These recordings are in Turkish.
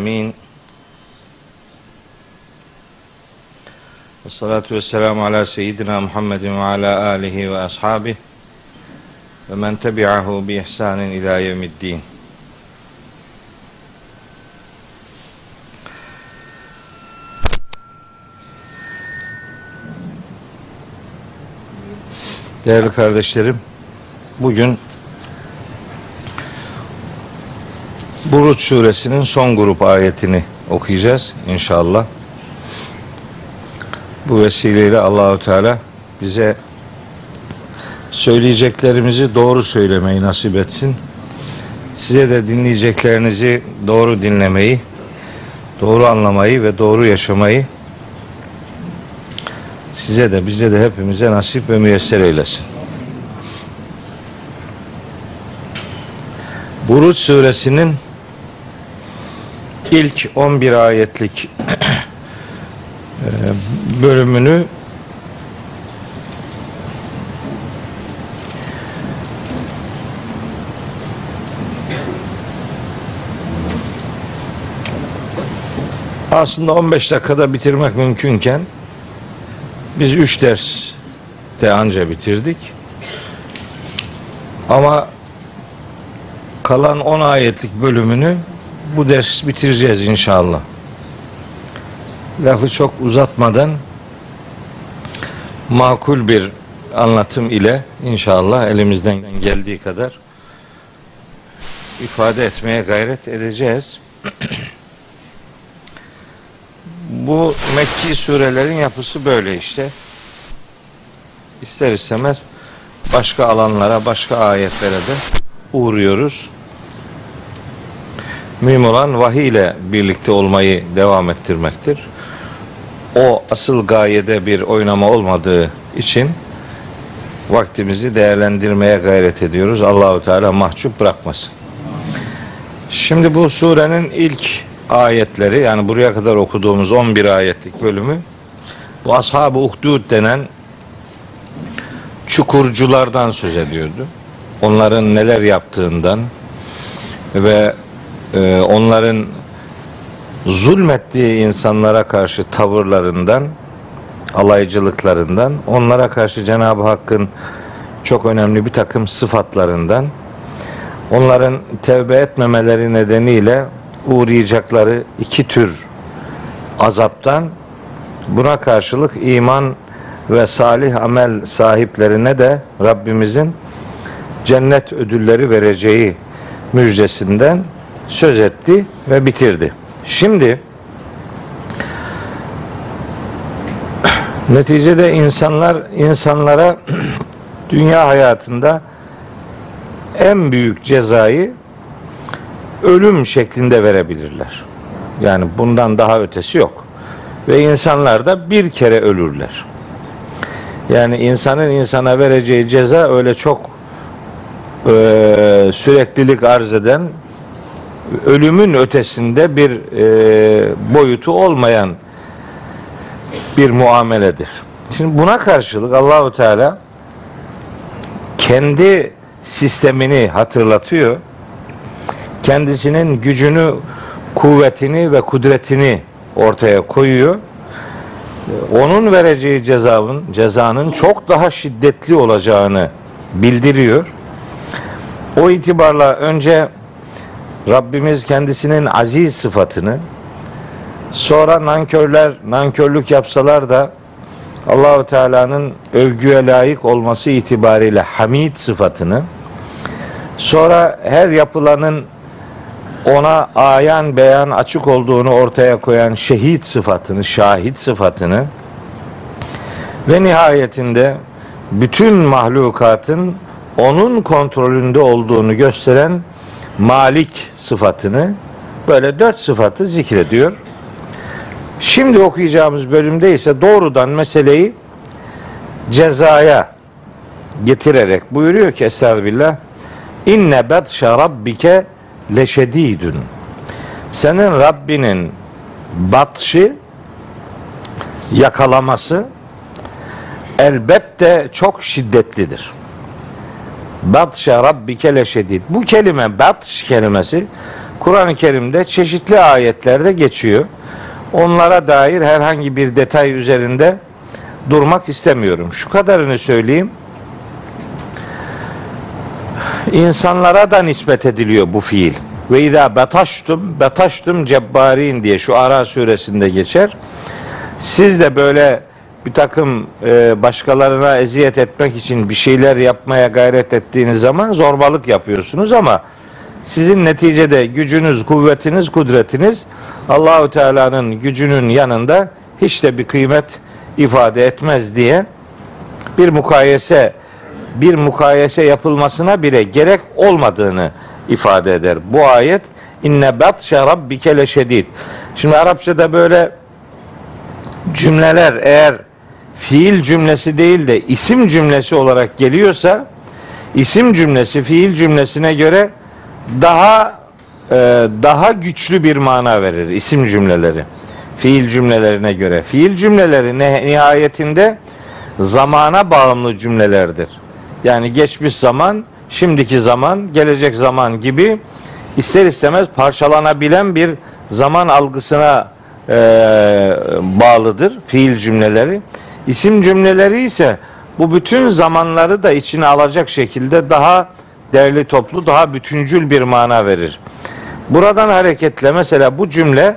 Alemin. Ve salatu ve selamu ala seyyidina Muhammedin ve ala alihi ve ashabihi ve men tebi'ahu bi ihsanin ila yevmiddin. Değerli kardeşlerim, bugün Buruç suresinin son grup ayetini okuyacağız inşallah. Bu vesileyle Allahu Teala bize söyleyeceklerimizi doğru söylemeyi nasip etsin. Size de dinleyeceklerinizi doğru dinlemeyi, doğru anlamayı ve doğru yaşamayı size de bize de hepimize nasip ve müyesser eylesin. Buruç suresinin ilk 11 ayetlik e, bölümünü aslında 15 dakikada bitirmek mümkünken biz 3 ders de anca bitirdik. Ama kalan 10 ayetlik bölümünü bu ders bitireceğiz inşallah. Lafı çok uzatmadan makul bir anlatım ile inşallah elimizden geldiği kadar ifade etmeye gayret edeceğiz. Bu Mekki surelerin yapısı böyle işte. İster istemez başka alanlara, başka ayetlere de uğruyoruz. Mühim olan vahiy ile birlikte olmayı devam ettirmektir. O asıl gayede bir oynama olmadığı için vaktimizi değerlendirmeye gayret ediyoruz. Allahu Teala mahcup bırakmasın. Şimdi bu surenin ilk ayetleri yani buraya kadar okuduğumuz 11 ayetlik bölümü bu ashab-ı uhdud denen çukurculardan söz ediyordu. Onların neler yaptığından ve e, onların zulmettiği insanlara karşı tavırlarından, alaycılıklarından, onlara karşı Cenab-ı Hakk'ın çok önemli bir takım sıfatlarından, onların tevbe etmemeleri nedeniyle uğrayacakları iki tür azaptan, buna karşılık iman ve salih amel sahiplerine de Rabbimizin cennet ödülleri vereceği müjdesinden söz etti ve bitirdi. Şimdi neticede insanlar insanlara dünya hayatında en büyük cezayı ölüm şeklinde verebilirler. Yani bundan daha ötesi yok. Ve insanlar da bir kere ölürler. Yani insanın insana vereceği ceza öyle çok e, süreklilik arz eden ölümün ötesinde bir e, boyutu olmayan bir muameledir. Şimdi buna karşılık Allahu Teala kendi sistemini hatırlatıyor. Kendisinin gücünü, kuvvetini ve kudretini ortaya koyuyor. Onun vereceği cezanın cezanın çok daha şiddetli olacağını bildiriyor. O itibarla önce Rabbimiz kendisinin aziz sıfatını sonra nankörler nankörlük yapsalar da Allahu Teala'nın övgüye layık olması itibariyle Hamid sıfatını sonra her yapılanın ona ayan beyan açık olduğunu ortaya koyan şehit sıfatını, şahit sıfatını ve nihayetinde bütün mahlukatın onun kontrolünde olduğunu gösteren Malik sıfatını böyle dört sıfatı zikrediyor. Şimdi okuyacağımız bölümde ise doğrudan meseleyi cezaya getirerek buyuruyor ki Estağfirullah İnne betşe rabbike leşedidün Senin Rabbinin batşı yakalaması elbette çok şiddetlidir. Batşe rabbike leşedid. Bu kelime batş kelimesi Kur'an-ı Kerim'de çeşitli ayetlerde geçiyor. Onlara dair herhangi bir detay üzerinde durmak istemiyorum. Şu kadarını söyleyeyim. İnsanlara da nispet ediliyor bu fiil. Ve izâ betaştum, betaştum cebbarin diye şu Ara suresinde geçer. Siz de böyle bir takım e, başkalarına eziyet etmek için bir şeyler yapmaya gayret ettiğiniz zaman zorbalık yapıyorsunuz ama sizin neticede gücünüz, kuvvetiniz, kudretiniz Allahu Teala'nın gücünün yanında hiç de bir kıymet ifade etmez diye bir mukayese bir mukayese yapılmasına bile gerek olmadığını ifade eder. Bu ayet inne batşe rabbike leşedid. Şimdi Arapçada böyle cümleler eğer fiil cümlesi değil de isim cümlesi olarak geliyorsa isim cümlesi fiil cümlesine göre daha e, daha güçlü bir mana verir isim cümleleri. Fiil cümlelerine göre. Fiil cümleleri nihayetinde zamana bağımlı cümlelerdir. Yani geçmiş zaman, şimdiki zaman, gelecek zaman gibi ister istemez parçalanabilen bir zaman algısına e, bağlıdır fiil cümleleri. İsim cümleleri ise bu bütün zamanları da içine alacak şekilde daha değerli toplu, daha bütüncül bir mana verir. Buradan hareketle mesela bu cümle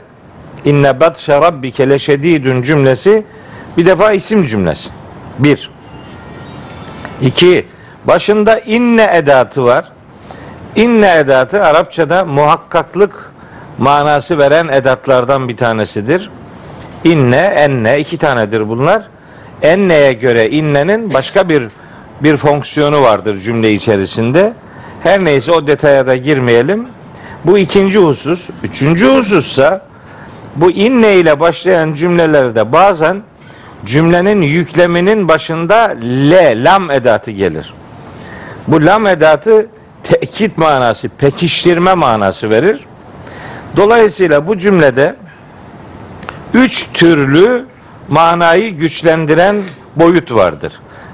inne batşe rabbike leşedidün cümlesi bir defa isim cümlesi. Bir. İki. Başında inne edatı var. İnne edatı Arapçada muhakkaklık manası veren edatlardan bir tanesidir. İnne, enne iki tanedir bunlar. Enne'ye göre innenin başka bir bir fonksiyonu vardır cümle içerisinde. Her neyse o detaya da girmeyelim. Bu ikinci husus. Üçüncü husussa bu inne ile başlayan cümlelerde bazen cümlenin yükleminin başında le, lam edatı gelir. Bu lam edatı tekit manası, pekiştirme manası verir. Dolayısıyla bu cümlede üç türlü manayı güçlendiren boyut vardır.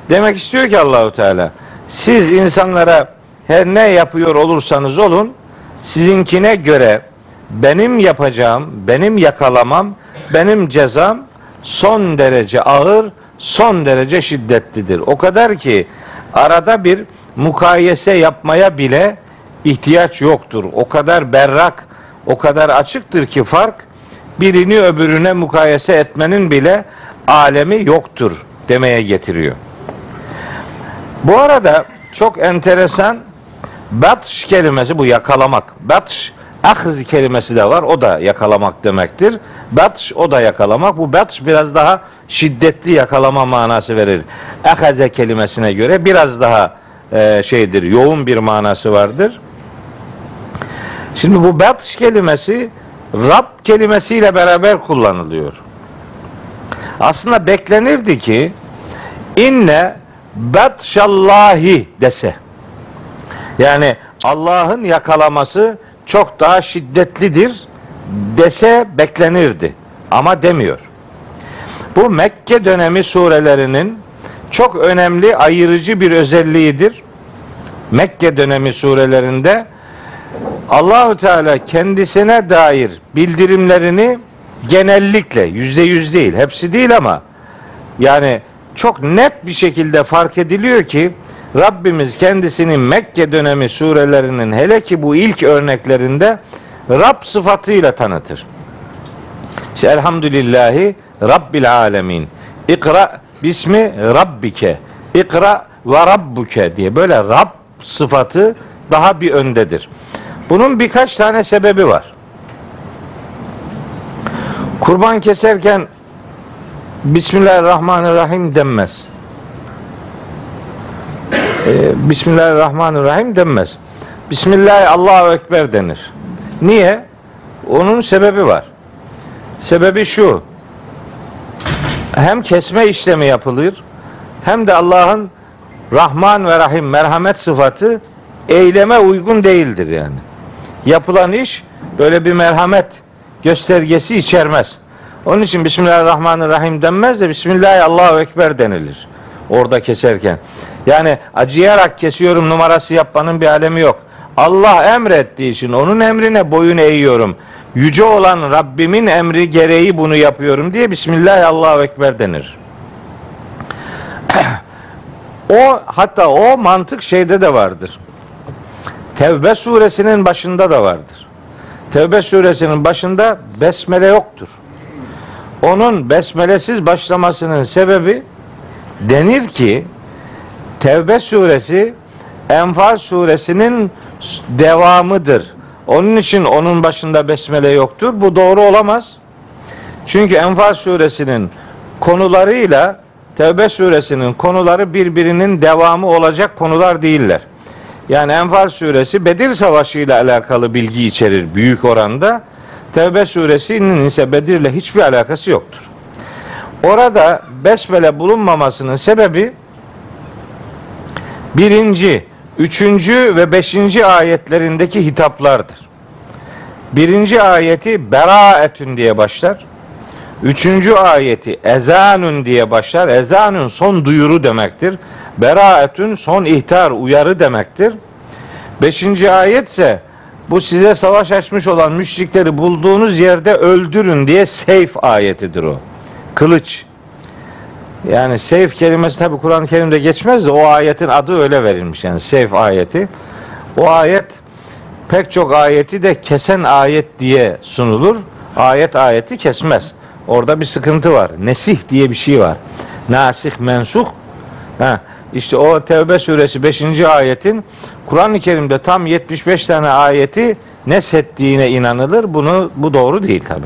Demek istiyor ki Allahu Teala siz insanlara her ne yapıyor olursanız olun sizinkine göre benim yapacağım, benim yakalamam, benim cezam son derece ağır, son derece şiddetlidir. O kadar ki arada bir mukayese yapmaya bile ihtiyaç yoktur. O kadar berrak, o kadar açıktır ki fark birini öbürüne mukayese etmenin bile alemi yoktur demeye getiriyor. Bu arada çok enteresan batş kelimesi bu yakalamak. Batş ahz kelimesi de var. O da yakalamak demektir. Batş o da yakalamak. Bu batş biraz daha şiddetli yakalama manası verir. Ahaze kelimesine göre biraz daha e, şeydir. Yoğun bir manası vardır. Şimdi bu batş kelimesi Rab kelimesiyle beraber kullanılıyor. Aslında beklenirdi ki inne batşallahi dese. Yani Allah'ın yakalaması çok daha şiddetlidir dese beklenirdi. Ama demiyor. Bu Mekke dönemi surelerinin çok önemli ayırıcı bir özelliğidir. Mekke dönemi surelerinde Allahü Teala kendisine dair bildirimlerini genellikle yüzde yüz değil, hepsi değil ama yani çok net bir şekilde fark ediliyor ki Rabbimiz kendisini Mekke dönemi surelerinin hele ki bu ilk örneklerinde Rab sıfatıyla tanıtır. İşte elhamdülillahi Rabbil alemin. İkra bismi Rabbike. İkra ve Rabbuke diye böyle Rab sıfatı daha bir öndedir. Bunun birkaç tane sebebi var. Kurban keserken Bismillahirrahmanirrahim denmez. Ee, Bismillahirrahmanirrahim denmez. Bismillah Allahu Ekber denir. Niye? Onun sebebi var. Sebebi şu. Hem kesme işlemi yapılır hem de Allah'ın Rahman ve Rahim merhamet sıfatı eyleme uygun değildir yani. Yapılan iş böyle bir merhamet göstergesi içermez. Onun için Bismillahirrahmanirrahim denmez de Bismillah Allahu Ekber denilir. Orada keserken. Yani acıyarak kesiyorum numarası yapmanın bir alemi yok. Allah emrettiği için onun emrine boyun eğiyorum. Yüce olan Rabbimin emri gereği bunu yapıyorum diye Bismillah Allahu Ekber denir. o hatta o mantık şeyde de vardır. Tevbe suresinin başında da vardır. Tevbe suresinin başında besmele yoktur. Onun besmelesiz başlamasının sebebi denir ki Tevbe suresi Enfal suresinin devamıdır. Onun için onun başında besmele yoktur. Bu doğru olamaz. Çünkü Enfal suresinin konularıyla Tevbe suresinin konuları birbirinin devamı olacak konular değiller. Yani Enfal suresi Bedir Savaşı ile alakalı bilgi içerir büyük oranda. Tevbe suresinin ise Bedir'le hiçbir alakası yoktur. Orada besmele bulunmamasının sebebi birinci, üçüncü ve beşinci ayetlerindeki hitaplardır. Birinci ayeti beraetün diye başlar. Üçüncü ayeti ezanun diye başlar. Ezanun son duyuru demektir. Beraetün son ihtar, uyarı demektir. Beşinci ayet ise bu size savaş açmış olan müşrikleri bulduğunuz yerde öldürün diye seyf ayetidir o. Kılıç. Yani seyf kelimesi tabi Kur'an-ı Kerim'de geçmez de o ayetin adı öyle verilmiş yani seyf ayeti. O ayet pek çok ayeti de kesen ayet diye sunulur. Ayet ayeti kesmez. Orada bir sıkıntı var. Nesih diye bir şey var. Nasih mensuh. Ha, işte o Tevbe suresi 5. ayetin Kur'an-ı Kerim'de tam 75 tane ayeti neshettiğine inanılır. Bunu bu doğru değil tabi.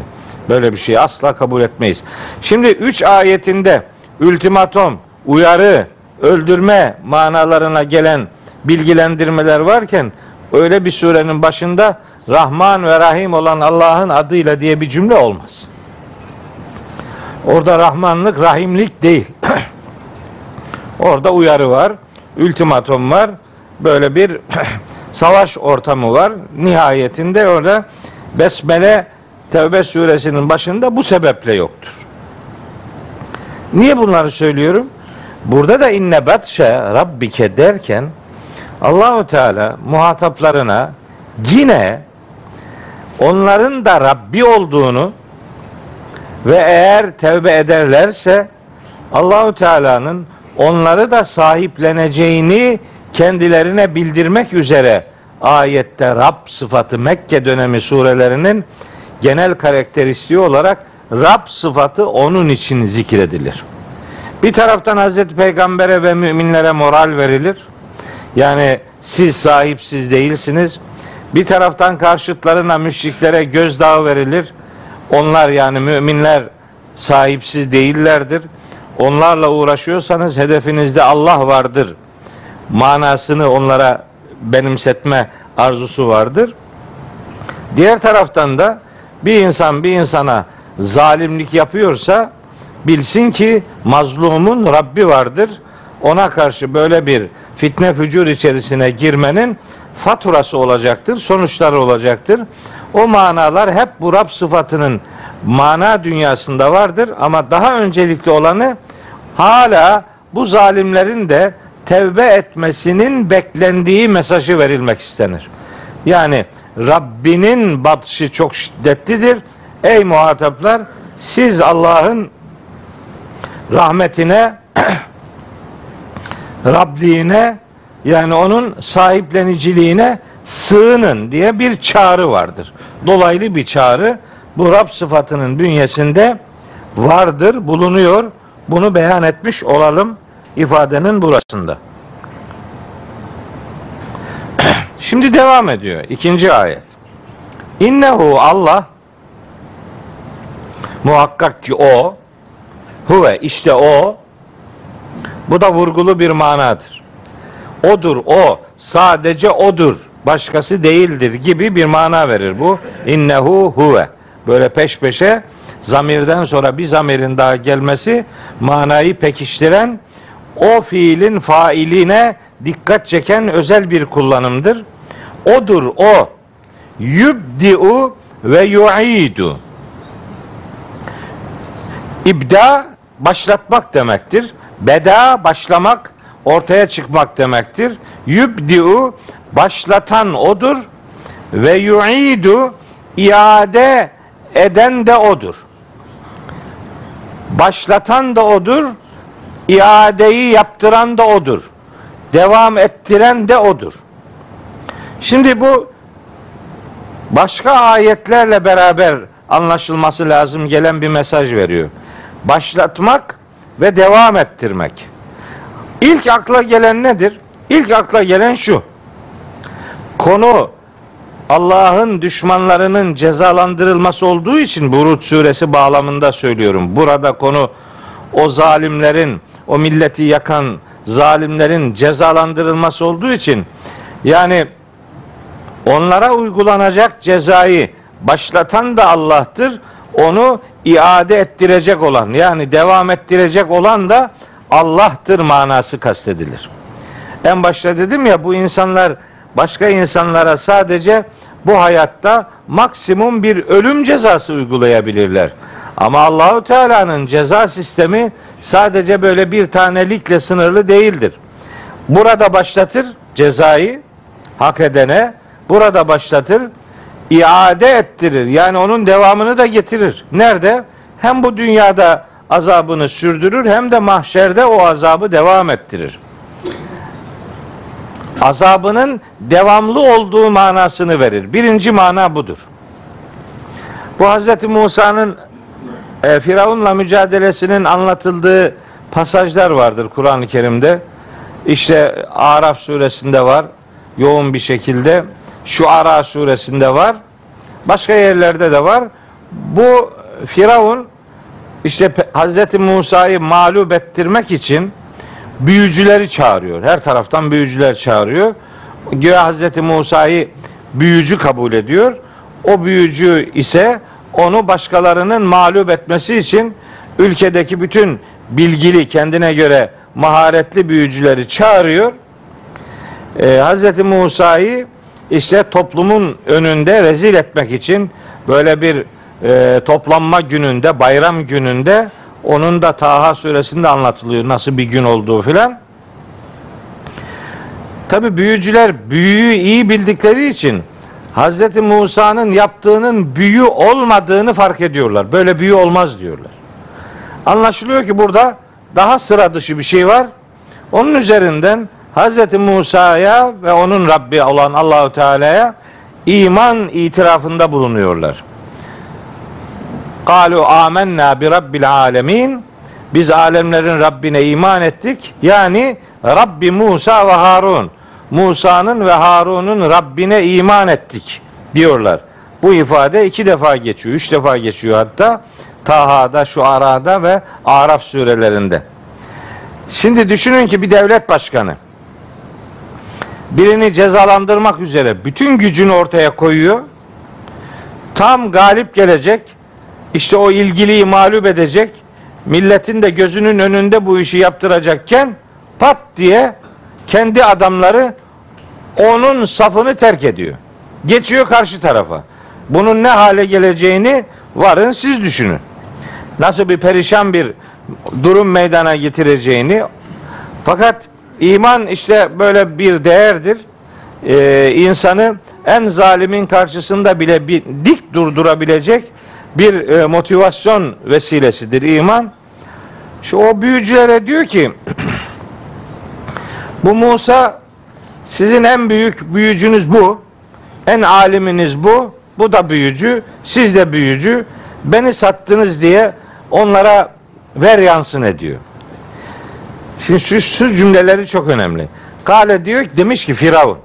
Böyle bir şeyi asla kabul etmeyiz. Şimdi 3 ayetinde ultimatom, uyarı, öldürme manalarına gelen bilgilendirmeler varken öyle bir surenin başında Rahman ve Rahim olan Allah'ın adıyla diye bir cümle olmaz. Orada Rahmanlık, Rahimlik değil. Orada uyarı var, ultimatom var, böyle bir savaş ortamı var. Nihayetinde orada Besmele Tevbe suresinin başında bu sebeple yoktur. Niye bunları söylüyorum? Burada da inne batşe rabbike derken Allahu Teala muhataplarına yine onların da Rabbi olduğunu ve eğer tevbe ederlerse Allahu Teala'nın onları da sahipleneceğini kendilerine bildirmek üzere ayette Rab sıfatı Mekke dönemi surelerinin genel karakteristiği olarak Rab sıfatı onun için zikredilir. Bir taraftan Hazreti Peygamber'e ve müminlere moral verilir. Yani siz sahipsiz değilsiniz. Bir taraftan karşıtlarına, müşriklere gözdağı verilir. Onlar yani müminler sahipsiz değillerdir. Onlarla uğraşıyorsanız hedefinizde Allah vardır. Manasını onlara benimsetme arzusu vardır. Diğer taraftan da bir insan bir insana zalimlik yapıyorsa bilsin ki mazlumun Rabbi vardır. Ona karşı böyle bir fitne fücur içerisine girmenin faturası olacaktır, sonuçları olacaktır. O manalar hep bu Rab sıfatının mana dünyasında vardır ama daha öncelikli olanı hala bu zalimlerin de tevbe etmesinin beklendiği mesajı verilmek istenir. Yani Rabbinin batışı çok şiddetlidir. Ey muhataplar siz Allah'ın rahmetine Rabliğine yani onun sahipleniciliğine sığının diye bir çağrı vardır. Dolaylı bir çağrı bu Rab sıfatının bünyesinde vardır, bulunuyor. Bunu beyan etmiş olalım ifadenin burasında. Şimdi devam ediyor. ikinci ayet. İnnehu Allah muhakkak ki o huve işte o bu da vurgulu bir manadır. Odur o sadece odur başkası değildir gibi bir mana verir bu. İnnehu huve. Böyle peş peşe zamirden sonra bir zamirin daha gelmesi manayı pekiştiren o fiilin failine dikkat çeken özel bir kullanımdır. Odur o. Yübdi'u ve yu'idu. İbda başlatmak demektir. Beda başlamak, ortaya çıkmak demektir. Yübdi'u başlatan odur ve yu'idu iade eden de odur. Başlatan da odur, iadeyi yaptıran da odur. Devam ettiren de odur. Şimdi bu başka ayetlerle beraber anlaşılması lazım gelen bir mesaj veriyor. Başlatmak ve devam ettirmek. İlk akla gelen nedir? İlk akla gelen şu. Konu Allah'ın düşmanlarının cezalandırılması olduğu için Burut suresi bağlamında söylüyorum. Burada konu o zalimlerin, o milleti yakan zalimlerin cezalandırılması olduğu için yani onlara uygulanacak cezayı başlatan da Allah'tır. Onu iade ettirecek olan yani devam ettirecek olan da Allah'tır manası kastedilir. En başta dedim ya bu insanlar başka insanlara sadece bu hayatta maksimum bir ölüm cezası uygulayabilirler. Ama Allahu Teala'nın ceza sistemi sadece böyle bir tanelikle sınırlı değildir. Burada başlatır cezayı hak edene, burada başlatır iade ettirir. Yani onun devamını da getirir. Nerede? Hem bu dünyada azabını sürdürür hem de mahşerde o azabı devam ettirir. Azabının devamlı olduğu manasını verir. Birinci mana budur. Bu Hz. Musa'nın e, Firavun'la mücadelesinin anlatıldığı pasajlar vardır Kur'an-ı Kerim'de. İşte Araf suresinde var yoğun bir şekilde. Şu Ara suresinde var. Başka yerlerde de var. Bu Firavun işte Hz. Musa'yı mağlup ettirmek için büyücüleri çağırıyor. Her taraftan büyücüler çağırıyor. Güya Hz. Musa'yı büyücü kabul ediyor. O büyücü ise onu başkalarının mağlup etmesi için ülkedeki bütün bilgili kendine göre maharetli büyücüleri çağırıyor. Ee, Hz. Musa'yı işte toplumun önünde rezil etmek için böyle bir e, toplanma gününde, bayram gününde onun da Taha suresinde anlatılıyor nasıl bir gün olduğu filan. Tabi büyücüler büyüyü iyi bildikleri için Hz. Musa'nın yaptığının büyü olmadığını fark ediyorlar. Böyle büyü olmaz diyorlar. Anlaşılıyor ki burada daha sıra dışı bir şey var. Onun üzerinden Hz. Musa'ya ve onun Rabbi olan Allahu Teala'ya iman itirafında bulunuyorlar. Kalu amennâ bi rabbil alemin. Biz alemlerin Rabbine iman ettik. Yani Rabbi Musa ve Harun. Musa'nın ve Harun'un Rabbine iman ettik diyorlar. Bu ifade iki defa geçiyor, üç defa geçiyor hatta. Taha'da, şu Ara'da ve Araf surelerinde. Şimdi düşünün ki bir devlet başkanı birini cezalandırmak üzere bütün gücünü ortaya koyuyor. Tam galip gelecek. İşte o ilgiliyi mağlup edecek. Milletin de gözünün önünde bu işi yaptıracakken pat diye kendi adamları onun safını terk ediyor. Geçiyor karşı tarafa. Bunun ne hale geleceğini varın siz düşünün. Nasıl bir perişan bir durum meydana getireceğini fakat iman işte böyle bir değerdir. Ee, insanı en zalimin karşısında bile bir dik durdurabilecek bir e, motivasyon vesilesidir iman. Şu o büyücülere diyor ki bu Musa sizin en büyük büyücünüz bu. En aliminiz bu. Bu da büyücü. Siz de büyücü. Beni sattınız diye onlara ver yansın ediyor. Şimdi şu, şu cümleleri çok önemli. Kale diyor demiş ki Firavun.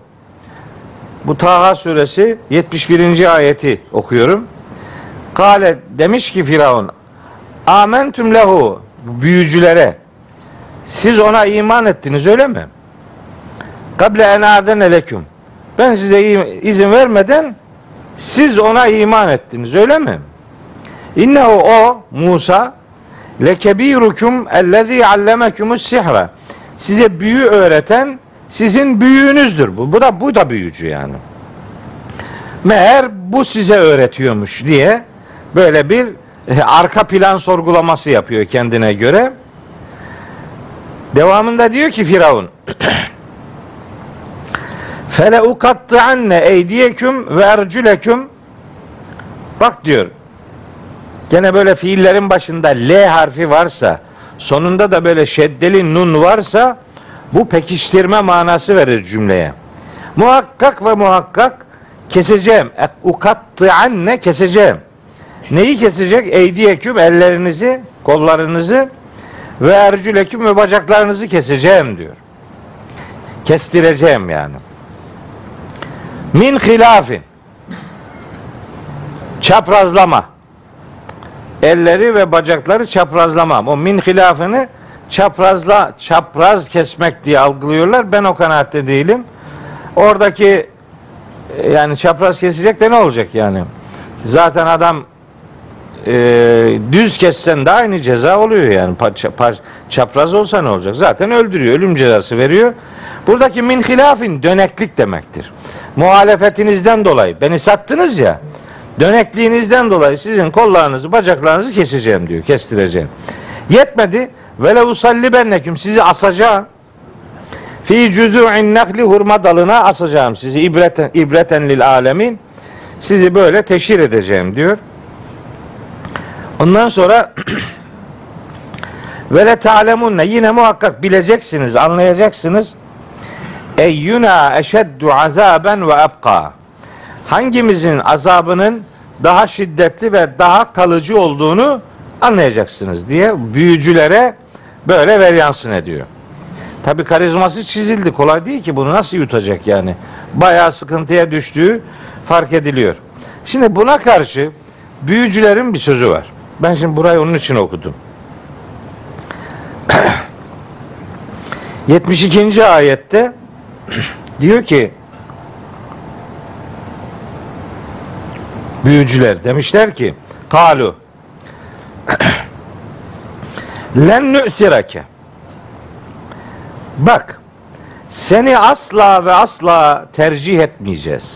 Bu Taha suresi 71. ayeti okuyorum. Kale demiş ki Firavun Amentüm lehu büyücülere siz ona iman ettiniz öyle mi? Kable en aden leküm Ben size izin vermeden siz ona iman ettiniz öyle mi? İnnehu o Musa lekebirukum ellezî allemekumus sihra. Size büyü öğreten sizin büyüğünüzdür bu. Bu da bu da büyücü yani. Meğer bu size öğretiyormuş diye böyle bir e, arka plan sorgulaması yapıyor kendine göre. Devamında diyor ki Firavun Fele ukattıanne eydiyeküm ve ercüleküm Bak diyor Gene böyle fiillerin başında L harfi varsa sonunda da böyle şeddeli nun varsa bu pekiştirme manası verir cümleye. Muhakkak ve muhakkak keseceğim. E, Ukattı anne keseceğim. Neyi kesecek? Eydiyeküm ellerinizi, kollarınızı ve ercüleküm ve bacaklarınızı keseceğim diyor. Kestireceğim yani. Min hilafin. Çaprazlama. Elleri ve bacakları çaprazlama. O min hilafını çaprazla çapraz kesmek diye algılıyorlar. Ben o kanaatte değilim. Oradaki e, yani çapraz kesecek de ne olacak yani? Zaten adam e, düz kessen de aynı ceza oluyor yani. Pa- pa- çapraz olsa ne olacak? Zaten öldürüyor. Ölüm cezası veriyor. Buradaki min hilafin döneklik demektir. Muhalefetinizden dolayı beni sattınız ya. Dönekliğinizden dolayı sizin kollarınızı, bacaklarınızı keseceğim diyor. Kestireceğim. Yetmedi. Ve le usallibenneküm sizi asacağım. Fi cüzû'in nakli hurma dalına asacağım sizi ibreten, ibreten lil alemin. Sizi böyle teşhir edeceğim diyor. Ondan sonra ve le ta'lemunne yine muhakkak bileceksiniz, anlayacaksınız. Eyyuna eşeddu azaben ve ebqa. Hangimizin azabının daha şiddetli ve daha kalıcı olduğunu anlayacaksınız diye büyücülere böyle veryansın ediyor. Tabi karizması çizildi. Kolay değil ki bunu nasıl yutacak yani. Bayağı sıkıntıya düştüğü fark ediliyor. Şimdi buna karşı büyücülerin bir sözü var. Ben şimdi burayı onun için okudum. 72. ayette diyor ki büyücüler demişler ki kalu len nü'sirake bak seni asla ve asla tercih etmeyeceğiz.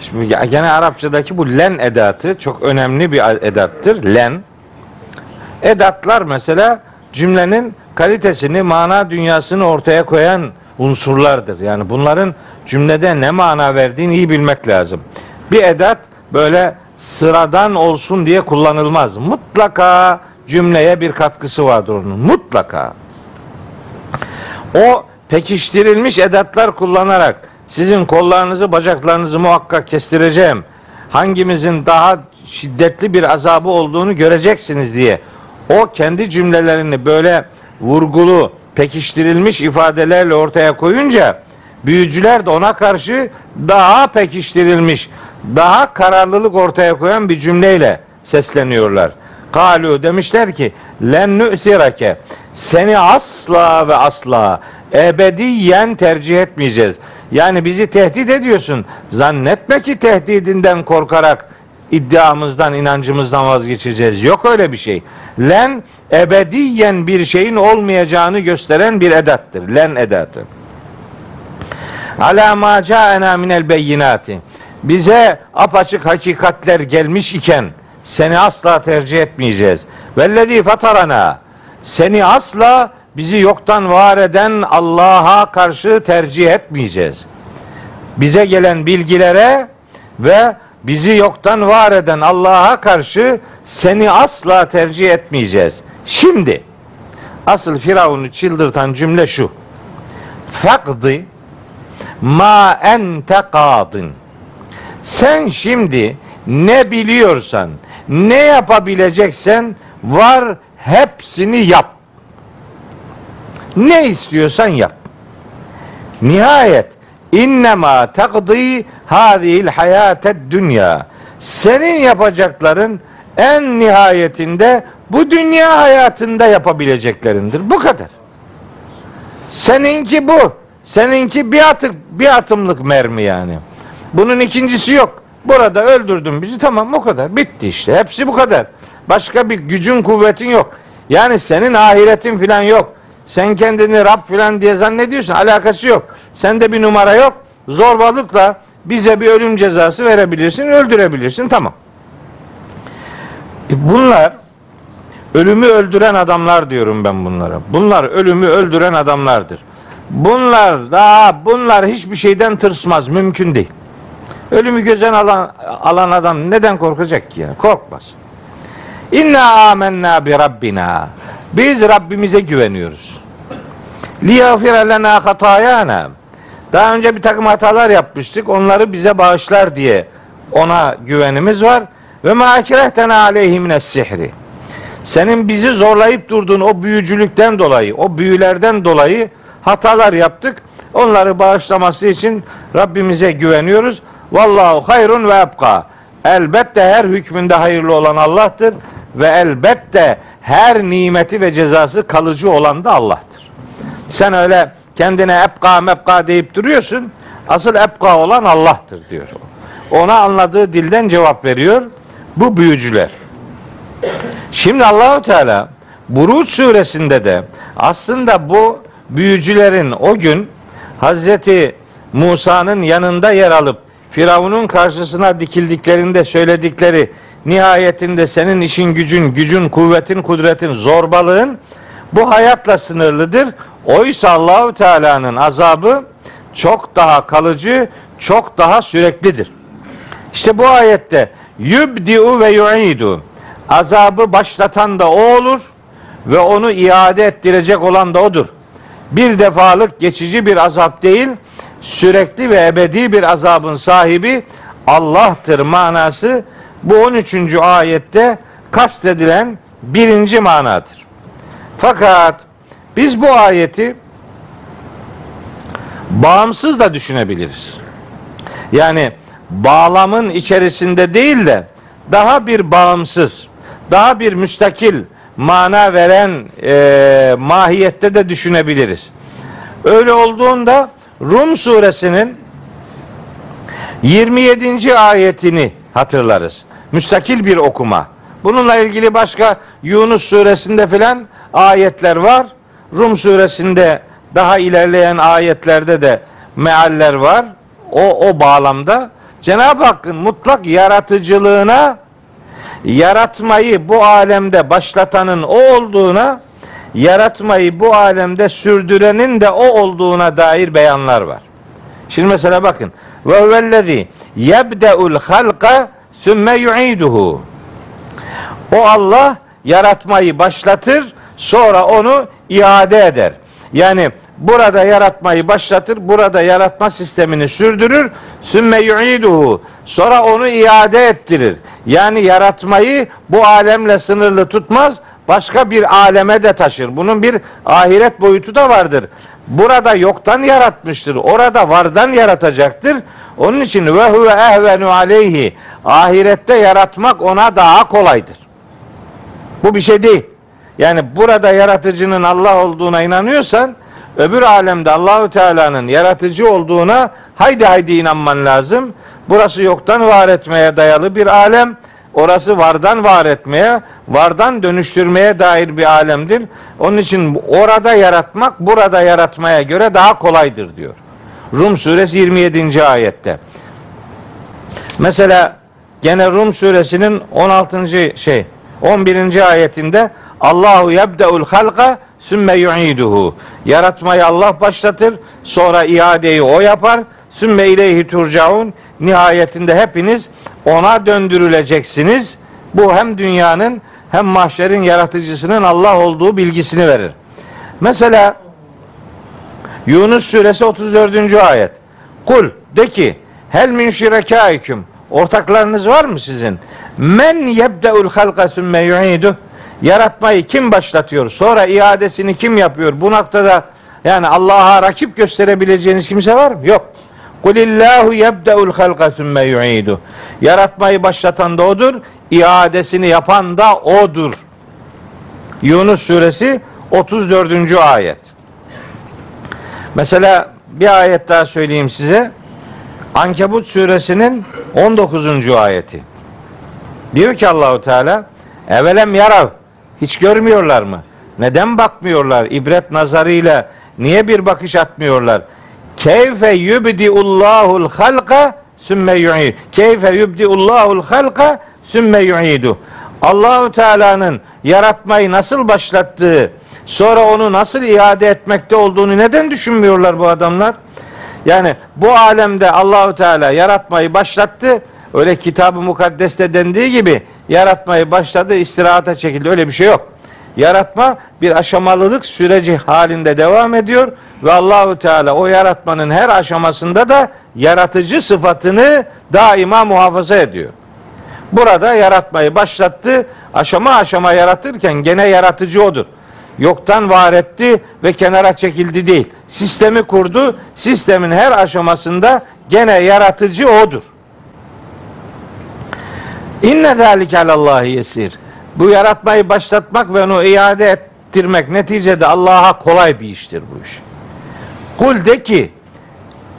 Şimdi gene Arapçadaki bu len edatı çok önemli bir edattır. Len. Edatlar mesela cümlenin kalitesini, mana dünyasını ortaya koyan unsurlardır. Yani bunların cümlede ne mana verdiğini iyi bilmek lazım. Bir edat böyle sıradan olsun diye kullanılmaz. Mutlaka cümleye bir katkısı vardır onun. Mutlaka. O pekiştirilmiş edatlar kullanarak sizin kollarınızı, bacaklarınızı muhakkak kestireceğim. Hangimizin daha şiddetli bir azabı olduğunu göreceksiniz diye. O kendi cümlelerini böyle vurgulu, pekiştirilmiş ifadelerle ortaya koyunca büyücüler de ona karşı daha pekiştirilmiş, daha kararlılık ortaya koyan bir cümleyle sesleniyorlar. Kalu demişler ki len nü'sirake seni asla ve asla ebediyen tercih etmeyeceğiz. Yani bizi tehdit ediyorsun. Zannetme ki tehdidinden korkarak iddiamızdan, inancımızdan vazgeçeceğiz. Yok öyle bir şey. Len ebediyen bir şeyin olmayacağını gösteren bir edattır. Len edatı. Ala ma ca'ena minel beyinati. Bize apaçık hakikatler gelmiş iken seni asla tercih etmeyeceğiz. Vellezî fatarana. Seni asla bizi yoktan var eden Allah'a karşı tercih etmeyeceğiz. Bize gelen bilgilere ve bizi yoktan var eden Allah'a karşı seni asla tercih etmeyeceğiz. Şimdi asıl Firavun'u çıldırtan cümle şu. Fakdi ma ente kadın. Sen şimdi ne biliyorsan, ne yapabileceksen var hepsini yap. Ne istiyorsan yap. Nihayet innema takdi hadil hayatet dünya. Senin yapacakların en nihayetinde bu dünya hayatında yapabileceklerindir. Bu kadar. Seninki bu. Seninki bir atık bir atımlık mermi yani. Bunun ikincisi yok. Burada öldürdün bizi tamam o kadar. Bitti işte. Hepsi bu kadar. Başka bir gücün kuvvetin yok. Yani senin ahiretin filan yok. Sen kendini Rab filan diye zannediyorsun. Alakası yok. Sende bir numara yok. Zorbalıkla bize bir ölüm cezası verebilirsin, öldürebilirsin. Tamam. E bunlar ölümü öldüren adamlar diyorum ben bunlara. Bunlar ölümü öldüren adamlardır. Bunlar daha bunlar hiçbir şeyden tırsmaz. Mümkün değil. Ölümü gözen alan, alan adam neden korkacak ki ya? Korkmaz. İnna amennâ bi rabbina. Biz Rabbimize güveniyoruz. Liyagfire lena hatayana. Daha önce bir takım hatalar yapmıştık. Onları bize bağışlar diye ona güvenimiz var. Ve ekrehtena aleyhi mines sihri. Senin bizi zorlayıp durduğun o büyücülükten dolayı, o büyülerden dolayı hatalar yaptık. Onları bağışlaması için Rabbimize güveniyoruz. Vallahu hayrun ve ebka. Elbette her hükmünde hayırlı olan Allah'tır ve elbette her nimeti ve cezası kalıcı olan da Allah'tır. Sen öyle kendine ebka mebka deyip duruyorsun. Asıl ebka olan Allah'tır diyor. Ona anladığı dilden cevap veriyor bu büyücüler. Şimdi Allahu Teala Buruç suresinde de aslında bu büyücülerin o gün Hazreti Musa'nın yanında yer alıp Firavun'un karşısına dikildiklerinde söyledikleri nihayetinde senin işin gücün, gücün, kuvvetin, kudretin, zorbalığın bu hayatla sınırlıdır. Oysa Allahu Teala'nın azabı çok daha kalıcı, çok daha süreklidir. İşte bu ayette yübdiu ve yu'idu azabı başlatan da o olur ve onu iade ettirecek olan da odur. Bir defalık geçici bir azap değil, sürekli ve ebedi bir azabın sahibi Allah'tır manası bu 13. ayette kastedilen birinci manadır. Fakat biz bu ayeti bağımsız da düşünebiliriz. Yani bağlamın içerisinde değil de daha bir bağımsız, daha bir müstakil mana veren e, mahiyette de düşünebiliriz. Öyle olduğunda Rum suresinin 27. ayetini hatırlarız. Müstakil bir okuma. Bununla ilgili başka Yunus suresinde filan ayetler var. Rum suresinde daha ilerleyen ayetlerde de mealler var. O o bağlamda Cenab-ı Hakk'ın mutlak yaratıcılığına yaratmayı bu alemde başlatanın o olduğuna yaratmayı bu alemde sürdürenin de o olduğuna dair beyanlar var. Şimdi mesela bakın. Ve huvellezî yebde'ul halqa sümme yu'iduhu. O Allah yaratmayı başlatır, sonra onu iade eder. Yani burada yaratmayı başlatır, burada yaratma sistemini sürdürür, sümme yu'iduhu. Sonra onu iade ettirir. Yani yaratmayı bu alemle sınırlı tutmaz, başka bir aleme de taşır. Bunun bir ahiret boyutu da vardır. Burada yoktan yaratmıştır. Orada vardan yaratacaktır. Onun için ve huve ehvenu aleyhi. Ahirette yaratmak ona daha kolaydır. Bu bir şey değil. Yani burada yaratıcının Allah olduğuna inanıyorsan öbür alemde Allahü Teala'nın yaratıcı olduğuna haydi haydi inanman lazım. Burası yoktan var etmeye dayalı bir alem. Orası vardan var etmeye, vardan dönüştürmeye dair bir alemdir. Onun için orada yaratmak burada yaratmaya göre daha kolaydır diyor. Rum suresi 27. ayette. Mesela gene Rum suresinin 16. şey 11. ayetinde Allahu yebdeul halqa sümme yu'iduhu. Yaratmayı Allah başlatır, sonra iadeyi o yapar. Sümme ileyhi turcaun. Nihayetinde hepiniz ona döndürüleceksiniz. Bu hem dünyanın hem mahşerin yaratıcısının Allah olduğu bilgisini verir. Mesela Yunus suresi 34. ayet. Kul de ki hel min şirekâiküm ortaklarınız var mı sizin? Men yebdeul halqa sümme yu'idu Yaratmayı kim başlatıyor? Sonra iadesini kim yapıyor? Bu noktada yani Allah'a rakip gösterebileceğiniz kimse var mı? Yok. Kulillahu yebdeul halqa sümme yu'idu. Yaratmayı başlatan da odur, iadesini yapan da odur. Yunus suresi 34. ayet. Mesela bir ayet daha söyleyeyim size. Ankebut suresinin 19. ayeti. Diyor ki Allahu Teala evelem yarav hiç görmüyorlar mı? Neden bakmıyorlar? İbret nazarıyla niye bir bakış atmıyorlar? Keyfe yubdiullahul halqa sümme yu'id. Keyfe yubdiullahul halqa sümme yu'idu. Allahu Teala'nın yaratmayı nasıl başlattığı, sonra onu nasıl iade etmekte olduğunu neden düşünmüyorlar bu adamlar? Yani bu alemde Allahu Teala yaratmayı başlattı. Öyle kitabı mukaddeste dendiği gibi yaratmayı başladı, istirahata çekildi. Öyle bir şey yok. Yaratma bir aşamalılık süreci halinde devam ediyor ve Allahu Teala o yaratmanın her aşamasında da yaratıcı sıfatını daima muhafaza ediyor. Burada yaratmayı başlattı. Aşama aşama yaratırken gene yaratıcı odur. Yoktan var etti ve kenara çekildi değil. Sistemi kurdu. Sistemin her aşamasında gene yaratıcı odur. İnne zâlike alallahi yesir. Bu yaratmayı başlatmak ve onu iade ettirmek neticede Allah'a kolay bir iştir bu iş. Kul de ki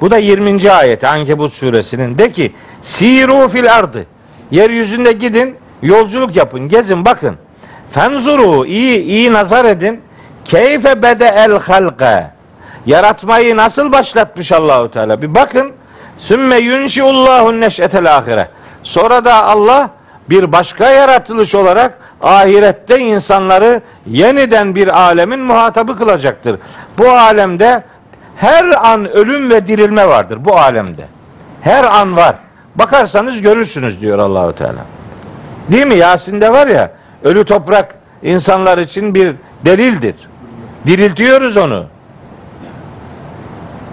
bu da 20. ayet Ankebut suresinin. De ki siru fil ardı. Yeryüzünde gidin yolculuk yapın gezin bakın. Fenzuru iyi iyi nazar edin. Keyfe bede el halqa. Yaratmayı nasıl başlatmış Allahu Teala? Bir bakın. Sümme yunşiullahu neşetel ahire sonra da Allah bir başka yaratılış olarak ahirette insanları yeniden bir alemin muhatabı kılacaktır. Bu alemde her an ölüm ve dirilme vardır bu alemde. Her an var. Bakarsanız görürsünüz diyor Allahu Teala. Değil mi? Yasin'de var ya ölü toprak insanlar için bir delildir. Diriltiyoruz onu.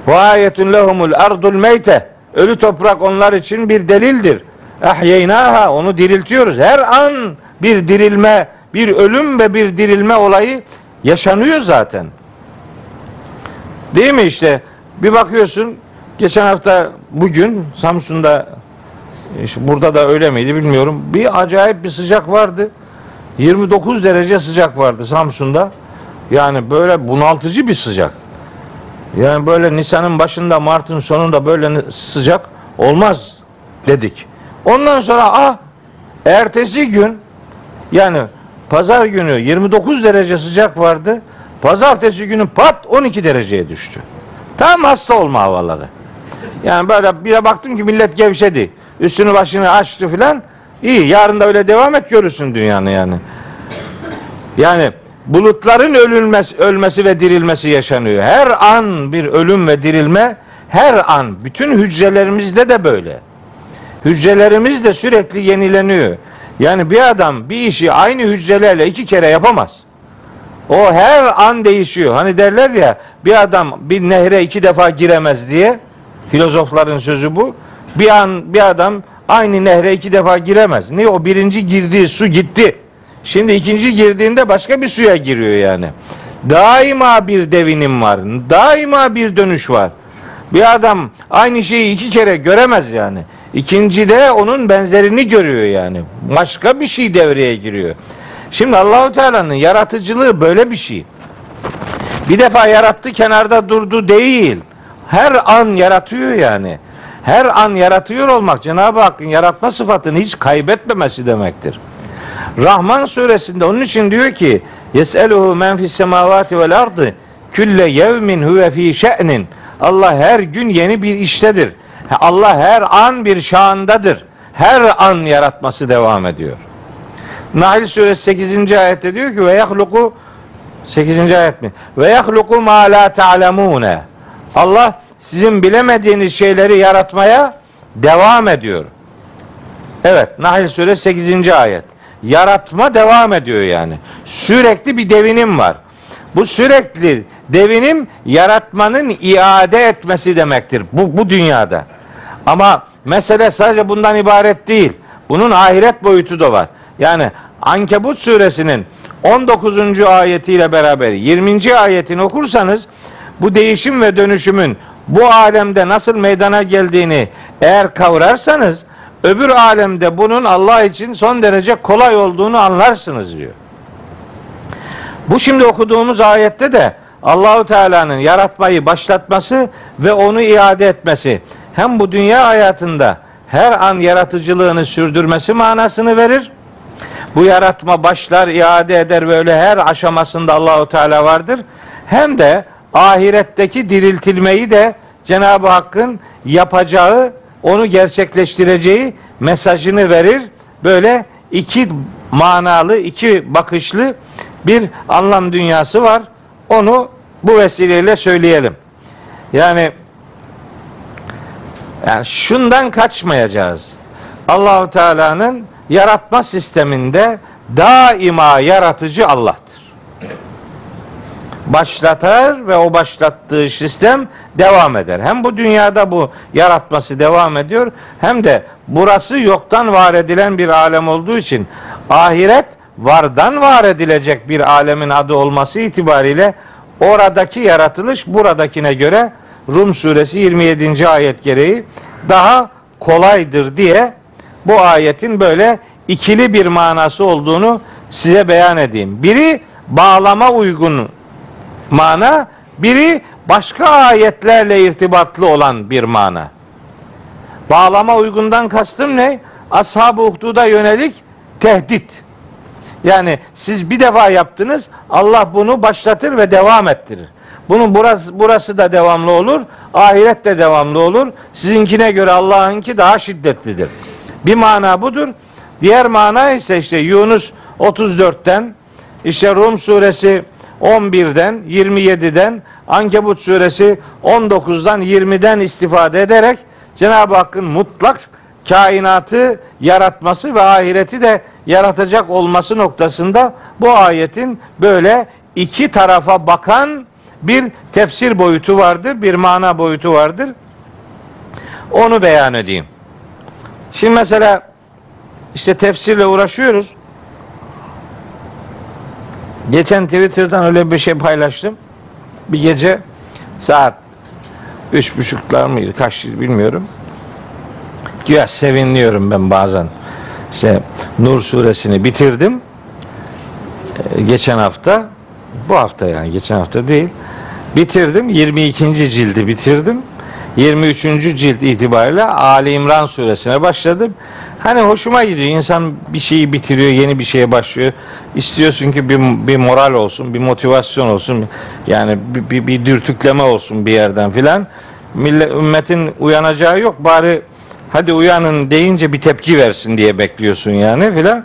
Ve ayetun lehumul ardul meyte. Ölü toprak onlar için bir delildir. Ahyeynaha onu diriltiyoruz. Her an bir dirilme, bir ölüm ve bir dirilme olayı yaşanıyor zaten. Değil mi işte? Bir bakıyorsun geçen hafta bugün Samsun'da işte burada da öyle miydi bilmiyorum. Bir acayip bir sıcak vardı. 29 derece sıcak vardı Samsun'da. Yani böyle bunaltıcı bir sıcak. Yani böyle Nisan'ın başında Mart'ın sonunda böyle sıcak olmaz dedik. Ondan sonra ah ertesi gün yani pazar günü 29 derece sıcak vardı. Pazartesi günü pat 12 dereceye düştü. Tam hasta olma havaları. Yani böyle bir baktım ki millet gevşedi. Üstünü başını açtı filan. İyi yarın da öyle devam et görürsün dünyanı yani. Yani bulutların ölülmesi, ölmesi ve dirilmesi yaşanıyor. Her an bir ölüm ve dirilme her an bütün hücrelerimizde de böyle. Hücrelerimiz de sürekli yenileniyor. Yani bir adam bir işi aynı hücrelerle iki kere yapamaz. O her an değişiyor. Hani derler ya bir adam bir nehre iki defa giremez diye. Filozofların sözü bu. Bir an bir adam aynı nehre iki defa giremez. Niye? O birinci girdiği su gitti. Şimdi ikinci girdiğinde başka bir suya giriyor yani. Daima bir devinim var. Daima bir dönüş var. Bir adam aynı şeyi iki kere göremez yani. İkinci de onun benzerini görüyor yani. Başka bir şey devreye giriyor. Şimdi Allahu Teala'nın yaratıcılığı böyle bir şey. Bir defa yarattı kenarda durdu değil. Her an yaratıyor yani. Her an yaratıyor olmak Cenab-ı Hakk'ın yaratma sıfatını hiç kaybetmemesi demektir. Rahman suresinde onun için diyor ki Yes'eluhu men fis semavati vel ardı külle yevmin huve fi şe'nin Allah her gün yeni bir iştedir. Allah her an bir şandadır. Her an yaratması devam ediyor. Nahl suresi 8. ayette diyor ki ve yahluku 8. ayet mi? Ve yahluku ma la ta'lemune. Allah sizin bilemediğiniz şeyleri yaratmaya devam ediyor. Evet, Nahl suresi 8. ayet. Yaratma devam ediyor yani. Sürekli bir devinim var. Bu sürekli devinim yaratmanın iade etmesi demektir bu, bu dünyada. Ama mesele sadece bundan ibaret değil. Bunun ahiret boyutu da var. Yani Ankebut suresinin 19. ayetiyle beraber 20. ayetini okursanız bu değişim ve dönüşümün bu alemde nasıl meydana geldiğini eğer kavrarsanız öbür alemde bunun Allah için son derece kolay olduğunu anlarsınız diyor. Bu şimdi okuduğumuz ayette de Allahu Teala'nın yaratmayı başlatması ve onu iade etmesi hem bu dünya hayatında her an yaratıcılığını sürdürmesi manasını verir. Bu yaratma başlar, iade eder böyle her aşamasında Allahu Teala vardır. Hem de ahiretteki diriltilmeyi de Cenab-ı Hakk'ın yapacağı, onu gerçekleştireceği mesajını verir. Böyle iki manalı, iki bakışlı bir anlam dünyası var. Onu bu vesileyle söyleyelim. Yani yani şundan kaçmayacağız. Allahu Teala'nın yaratma sisteminde daima yaratıcı Allah'tır. Başlatar ve o başlattığı sistem devam eder. Hem bu dünyada bu yaratması devam ediyor hem de burası yoktan var edilen bir alem olduğu için ahiret vardan var edilecek bir alemin adı olması itibariyle oradaki yaratılış buradakine göre Rum suresi 27. ayet gereği daha kolaydır diye bu ayetin böyle ikili bir manası olduğunu size beyan edeyim. Biri bağlama uygun mana, biri başka ayetlerle irtibatlı olan bir mana. Bağlama uygundan kastım ne? Ashab-ı Uhdud'a yönelik tehdit. Yani siz bir defa yaptınız, Allah bunu başlatır ve devam ettirir. Bunun burası, burası da devamlı olur, ahiret de devamlı olur. Sizinkine göre Allah'ınki daha şiddetlidir. Bir mana budur. Diğer mana ise işte Yunus 34'ten, işte Rum suresi 11'den, 27'den, Ankebut suresi 19'dan, 20'den istifade ederek Cenab-ı Hakk'ın mutlak kainatı yaratması ve ahireti de yaratacak olması noktasında bu ayetin böyle iki tarafa bakan bir tefsir boyutu vardır, bir mana boyutu vardır. Onu beyan edeyim. Şimdi mesela işte tefsirle uğraşıyoruz. Geçen Twitter'dan öyle bir şey paylaştım. Bir gece saat üç buçuklar mıydı kaç bilmiyorum. Güya sevinliyorum ben bazen. İşte Nur suresini bitirdim. Ee, geçen hafta bu hafta yani geçen hafta değil. Bitirdim. 22. cildi bitirdim. 23. cilt itibariyle Ali İmran suresine başladım. Hani hoşuma gidiyor. İnsan bir şeyi bitiriyor, yeni bir şeye başlıyor. İstiyorsun ki bir, bir moral olsun, bir motivasyon olsun. Yani bir, bir, bir dürtükleme olsun bir yerden filan. Millet, ümmetin uyanacağı yok. Bari hadi uyanın deyince bir tepki versin diye bekliyorsun yani filan.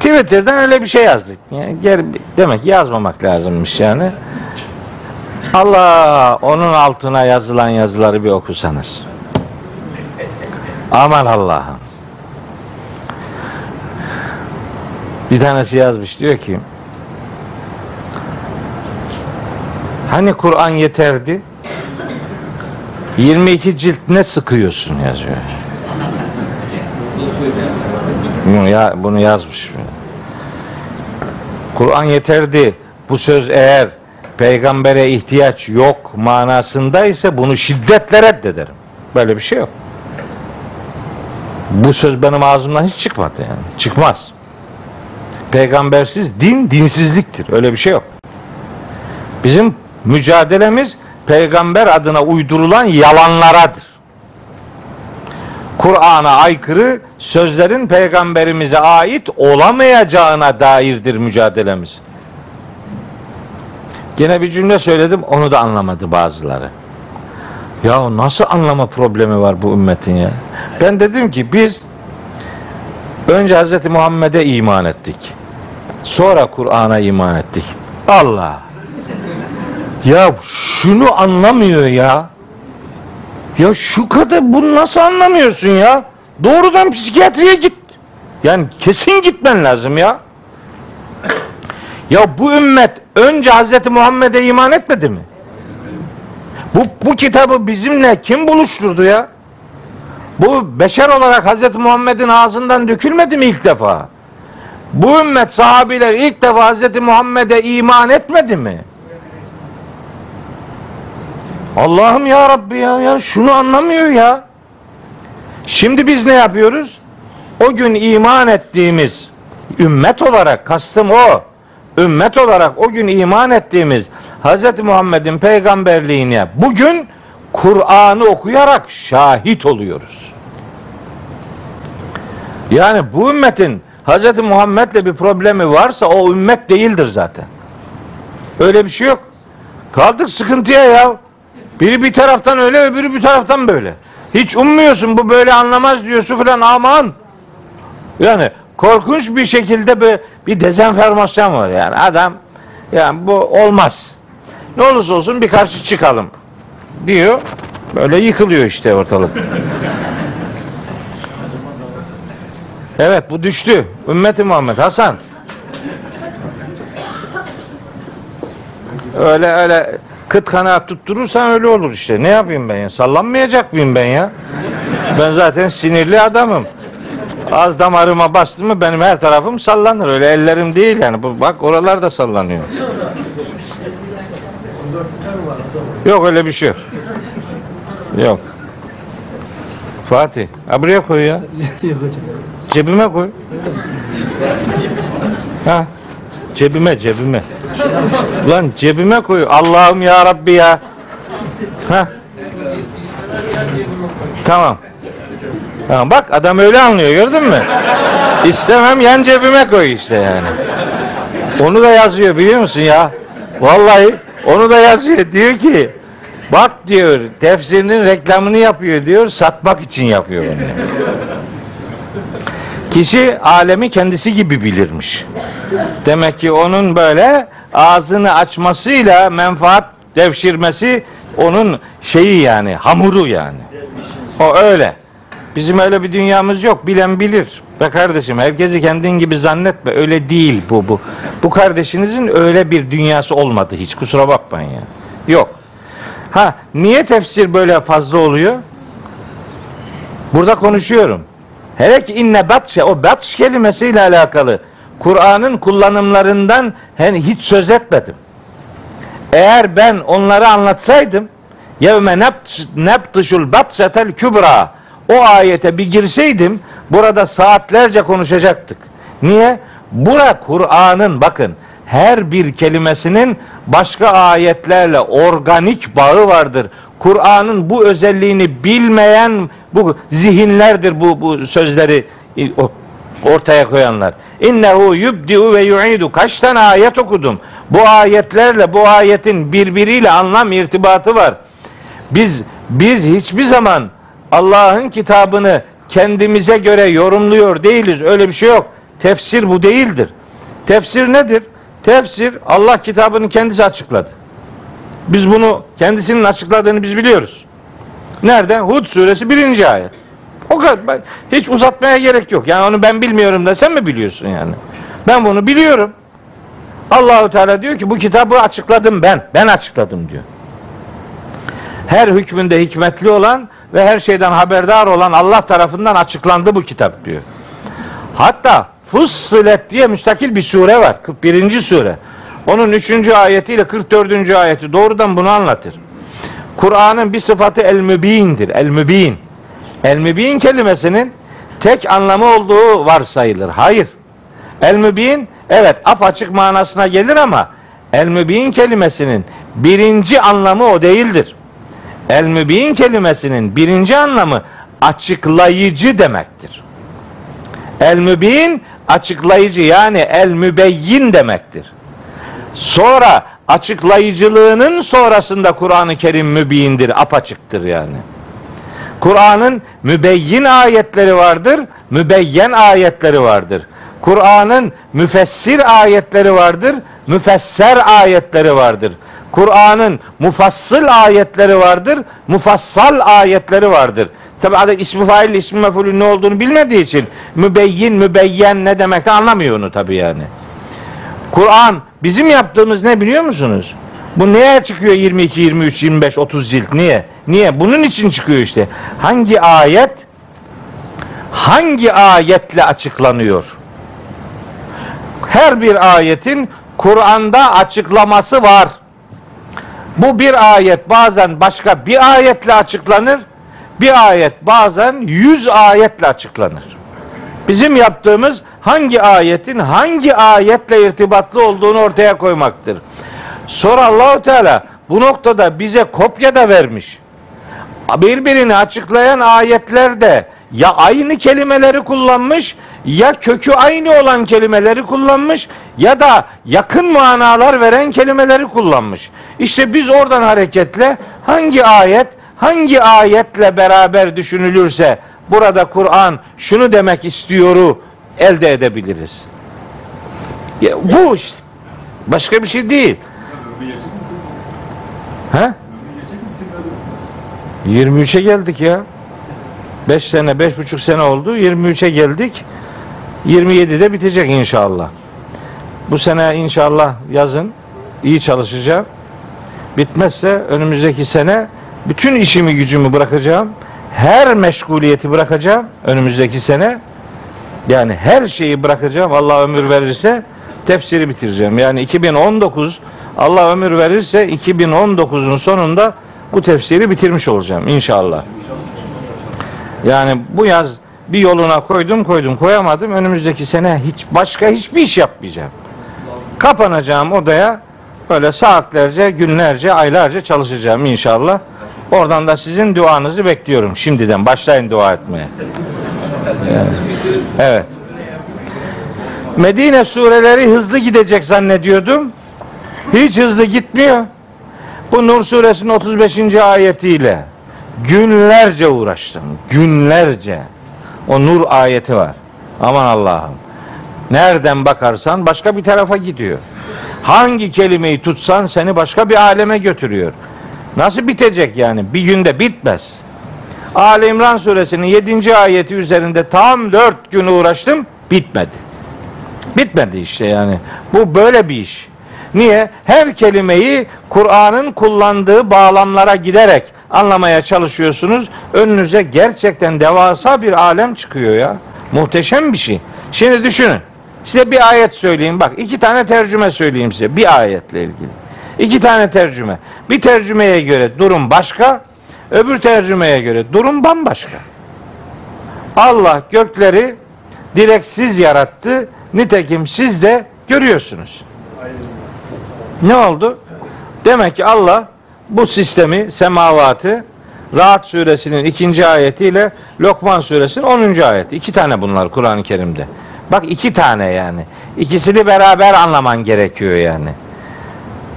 Twitter'dan öyle bir şey yazdık. Yani geri, demek yazmamak lazımmış yani. Allah onun altına yazılan yazıları bir okusanız. Aman Allah'ım. Bir tanesi yazmış diyor ki Hani Kur'an yeterdi? 22 cilt ne sıkıyorsun yazıyor. Bunu, ya, bunu yazmış. Kur'an yeterdi. Bu söz eğer peygambere ihtiyaç yok manasında ise bunu şiddetle reddederim. Böyle bir şey yok. Bu söz benim ağzımdan hiç çıkmadı yani. Çıkmaz. Peygambersiz din dinsizliktir. Öyle bir şey yok. Bizim mücadelemiz peygamber adına uydurulan yalanlaradır. Kur'an'a aykırı sözlerin peygamberimize ait olamayacağına dairdir mücadelemiz. Gene bir cümle söyledim onu da anlamadı bazıları. Ya nasıl anlama problemi var bu ümmetin ya? Ben dedim ki biz önce Hz. Muhammed'e iman ettik. Sonra Kur'an'a iman ettik. Allah. Ya şunu anlamıyor ya. Ya şu kadar bunu nasıl anlamıyorsun ya? Doğrudan psikiyatriye git. Yani kesin gitmen lazım ya. Ya bu ümmet önce Hz. Muhammed'e iman etmedi mi? Bu, bu kitabı bizimle kim buluşturdu ya? Bu beşer olarak Hz. Muhammed'in ağzından dökülmedi mi ilk defa? Bu ümmet sahabiler ilk defa Hz. Muhammed'e iman etmedi mi? Allah'ım ya Rabbi ya, ya şunu anlamıyor ya. Şimdi biz ne yapıyoruz? O gün iman ettiğimiz ümmet olarak kastım o. ümmet olarak o gün iman ettiğimiz Hz. Muhammed'in peygamberliğine bugün Kur'an'ı okuyarak şahit oluyoruz. Yani bu ümmetin Hz. Muhammed'le bir problemi varsa o ümmet değildir zaten. Öyle bir şey yok. Kaldık sıkıntıya ya. Biri bir taraftan öyle öbürü bir taraftan böyle. Hiç ummuyorsun bu böyle anlamaz diyorsun falan aman. Yani korkunç bir şekilde bir, bir dezenformasyon var yani adam yani bu olmaz. Ne olursa olsun bir karşı çıkalım diyor. Böyle yıkılıyor işte ortalık. Evet bu düştü. Ümmeti Muhammed Hasan. Öyle öyle kıt kanaat tutturursan öyle olur işte. Ne yapayım ben ya? Sallanmayacak mıyım ben ya? Ben zaten sinirli adamım. Az damarıma bastı mı benim her tarafım sallanır. Öyle ellerim değil yani. Bu, bak oralar da sallanıyor. Yok öyle bir şey yok. Yok. Fatih. Ha buraya koy ya. Cebime koy. Ha. Cebime cebime. Ulan cebime koy. Allah'ım ya Rabbi ya. Ha. Tamam. Tamam bak adam öyle anlıyor gördün mü? İstemem yan cebime koy işte yani. Onu da yazıyor biliyor musun ya? Vallahi onu da yazıyor. Diyor ki bak diyor tefsirinin reklamını yapıyor diyor satmak için yapıyor onu. Kişi alemi kendisi gibi bilirmiş. Demek ki onun böyle ağzını açmasıyla menfaat devşirmesi onun şeyi yani hamuru yani. O öyle. Bizim öyle bir dünyamız yok. Bilen bilir. Be kardeşim herkesi kendin gibi zannetme. Öyle değil bu bu. Bu kardeşinizin öyle bir dünyası olmadı hiç. Kusura bakmayın ya. Yok. Ha niye tefsir böyle fazla oluyor? Burada konuşuyorum. Hele ki inne batşe o batş kelimesiyle alakalı Kur'an'ın kullanımlarından hiç söz etmedim. Eğer ben onları anlatsaydım yevme nebtışul batşetel kübra o ayete bir girseydim burada saatlerce konuşacaktık. Niye? Bura Kur'an'ın bakın her bir kelimesinin başka ayetlerle organik bağı vardır. Kur'an'ın bu özelliğini bilmeyen bu zihinlerdir bu, bu sözleri ortaya koyanlar. İnnehu yubdiu ve yu'idu. Kaç tane ayet okudum. Bu ayetlerle bu ayetin birbiriyle anlam irtibatı var. Biz biz hiçbir zaman Allah'ın kitabını kendimize göre yorumluyor değiliz. Öyle bir şey yok. Tefsir bu değildir. Tefsir nedir? Tefsir Allah kitabını kendisi açıkladı. Biz bunu kendisinin açıkladığını biz biliyoruz. Nerede? Hud suresi birinci ayet. O kadar. Hiç uzatmaya gerek yok. Yani onu ben bilmiyorum da sen mi biliyorsun yani? Ben bunu biliyorum. Allahu Teala diyor ki bu kitabı açıkladım ben. Ben açıkladım diyor. Her hükmünde hikmetli olan ve her şeyden haberdar olan Allah tarafından açıklandı bu kitap diyor. Hatta Fussilet diye müstakil bir sure var. 41. sure. Onun 3. ayetiyle 44. ayeti doğrudan bunu anlatır. Kur'an'ın bir sıfatı el-mübindir. El-mübin. El-mübin kelimesinin tek anlamı olduğu varsayılır. Hayır. El-mübin evet apaçık manasına gelir ama el-mübin kelimesinin birinci anlamı o değildir. El-mübin kelimesinin birinci anlamı açıklayıcı demektir. El-mübin açıklayıcı yani el-mübeyyin demektir. Sonra açıklayıcılığının sonrasında Kur'an-ı Kerim mübindir, apaçıktır yani. Kur'an'ın mübeyyin ayetleri vardır, mübeyyen ayetleri vardır. Kur'an'ın müfessir ayetleri vardır, müfesser ayetleri vardır. Kur'an'ın mufassıl ayetleri vardır, mufassal ayetleri vardır. Tabi adam ismi fail, ismi mefulün ne olduğunu bilmediği için mübeyyin, mübeyyen ne demek de anlamıyor onu tabi yani. Kur'an bizim yaptığımız ne biliyor musunuz? Bu neye çıkıyor 22, 23, 25, 30 cilt? Niye? Niye? Bunun için çıkıyor işte. Hangi ayet hangi ayetle açıklanıyor? Her bir ayetin Kur'an'da açıklaması var. Bu bir ayet bazen başka bir ayetle açıklanır. Bir ayet bazen yüz ayetle açıklanır. Bizim yaptığımız hangi ayetin hangi ayetle irtibatlı olduğunu ortaya koymaktır. Sonra Allahu Teala bu noktada bize kopya da vermiş. Birbirini açıklayan ayetlerde ya aynı kelimeleri kullanmış ya kökü aynı olan kelimeleri kullanmış ya da yakın manalar veren kelimeleri kullanmış. İşte biz oradan hareketle hangi ayet hangi ayetle beraber düşünülürse burada Kur'an şunu demek istiyoru elde edebiliriz. Ya bu işte. Başka bir şey değil. He? 23'e geldik ya. 5 sene, 5,5 sene oldu. 23'e geldik. 27'de bitecek inşallah. Bu sene inşallah yazın iyi çalışacağım. Bitmezse önümüzdeki sene bütün işimi gücümü bırakacağım. Her meşguliyeti bırakacağım önümüzdeki sene. Yani her şeyi bırakacağım. Allah ömür verirse tefsiri bitireceğim. Yani 2019 Allah ömür verirse 2019'un sonunda bu tefsiri bitirmiş olacağım inşallah. Yani bu yaz bir yoluna koydum koydum koyamadım. Önümüzdeki sene hiç başka hiçbir iş yapmayacağım. Kapanacağım odaya böyle saatlerce, günlerce, aylarca çalışacağım inşallah. Oradan da sizin duanızı bekliyorum. Şimdiden başlayın dua etmeye. Evet. Medine sureleri hızlı gidecek zannediyordum. Hiç hızlı gitmiyor. Bu Nur suresinin 35. ayetiyle günlerce uğraştım. Günlerce. O Nur ayeti var. Aman Allah'ım. Nereden bakarsan başka bir tarafa gidiyor. Hangi kelimeyi tutsan seni başka bir aleme götürüyor. Nasıl bitecek yani? Bir günde bitmez. Ali İmran suresinin 7. ayeti üzerinde tam 4 gün uğraştım. Bitmedi. Bitmedi işte yani. Bu böyle bir iş. Niye? Her kelimeyi Kur'an'ın kullandığı bağlamlara giderek anlamaya çalışıyorsunuz. Önünüze gerçekten devasa bir alem çıkıyor ya. Muhteşem bir şey. Şimdi düşünün. Size bir ayet söyleyeyim. Bak iki tane tercüme söyleyeyim size. Bir ayetle ilgili. İki tane tercüme. Bir tercümeye göre durum başka. Öbür tercümeye göre durum bambaşka. Allah gökleri direksiz yarattı. Nitekim siz de görüyorsunuz. Ne oldu? Demek ki Allah bu sistemi, semavatı Rahat suresinin ikinci ayetiyle Lokman suresinin onuncu ayeti. İki tane bunlar Kur'an-ı Kerim'de. Bak iki tane yani. İkisini beraber anlaman gerekiyor yani.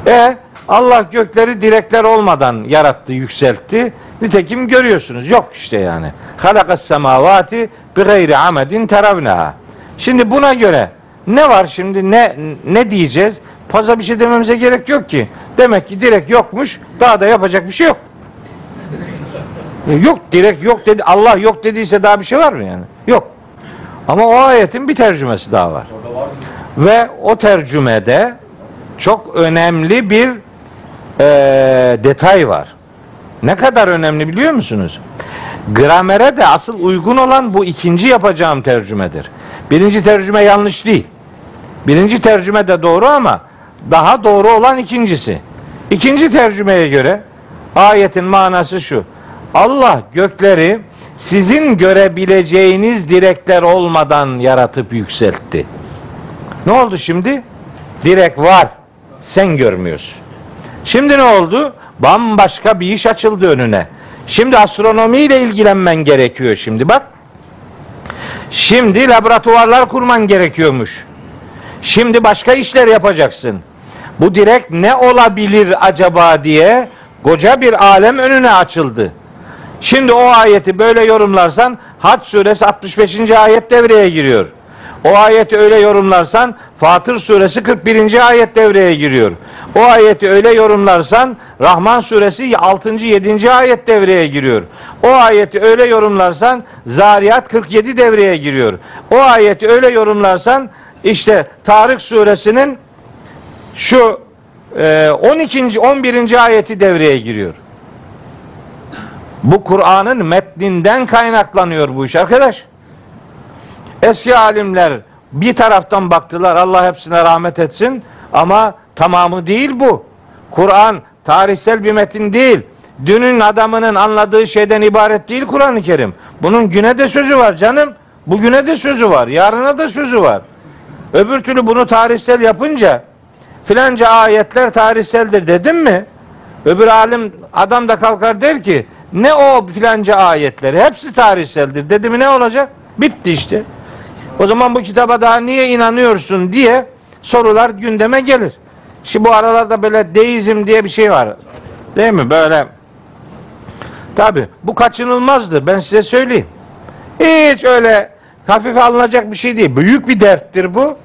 E Allah gökleri direkler olmadan yarattı, yükseltti. Nitekim görüyorsunuz. Yok işte yani. Halakas semavati bi gayri amedin teravnaha. Şimdi buna göre ne var şimdi ne ne diyeceğiz? Fazla bir şey dememize gerek yok ki. Demek ki direkt yokmuş. Daha da yapacak bir şey yok. Yok direkt yok dedi. Allah yok dediyse daha bir şey var mı yani? Yok. Ama o ayetin bir tercümesi daha var. Ve o tercümede çok önemli bir e, detay var. Ne kadar önemli biliyor musunuz? Gramere de asıl uygun olan bu ikinci yapacağım tercümedir. Birinci tercüme yanlış değil. Birinci tercüme de doğru ama daha doğru olan ikincisi. İkinci tercümeye göre ayetin manası şu. Allah gökleri sizin görebileceğiniz direkler olmadan yaratıp yükseltti. Ne oldu şimdi? Direk var. Sen görmüyorsun. Şimdi ne oldu? Bambaşka bir iş açıldı önüne. Şimdi astronomiyle ilgilenmen gerekiyor şimdi bak. Şimdi laboratuvarlar kurman gerekiyormuş. Şimdi başka işler yapacaksın. Bu direkt ne olabilir acaba diye koca bir alem önüne açıldı. Şimdi o ayeti böyle yorumlarsan Hac suresi 65. ayet devreye giriyor. O ayeti öyle yorumlarsan Fatır suresi 41. ayet devreye giriyor. O ayeti öyle yorumlarsan Rahman suresi 6. 7. ayet devreye giriyor. O ayeti öyle yorumlarsan Zariyat 47 devreye giriyor. O ayeti öyle yorumlarsan işte Tarık suresinin şu 12. 11. ayeti devreye giriyor. Bu Kur'an'ın metninden kaynaklanıyor bu iş arkadaş. Eski alimler bir taraftan baktılar Allah hepsine rahmet etsin ama tamamı değil bu. Kur'an tarihsel bir metin değil. Dünün adamının anladığı şeyden ibaret değil Kur'an-ı Kerim. Bunun güne de sözü var canım. Bugüne de sözü var. Yarına da sözü var. Öbür türlü bunu tarihsel yapınca filanca ayetler tarihseldir dedim mi? Öbür alim adam da kalkar der ki ne o filanca ayetleri hepsi tarihseldir dedi mi ne olacak? Bitti işte. O zaman bu kitaba daha niye inanıyorsun diye sorular gündeme gelir. Şimdi bu aralarda böyle deizm diye bir şey var. Değil mi? Böyle Tabi bu kaçınılmazdır. Ben size söyleyeyim. Hiç öyle hafife alınacak bir şey değil. Büyük bir derttir bu.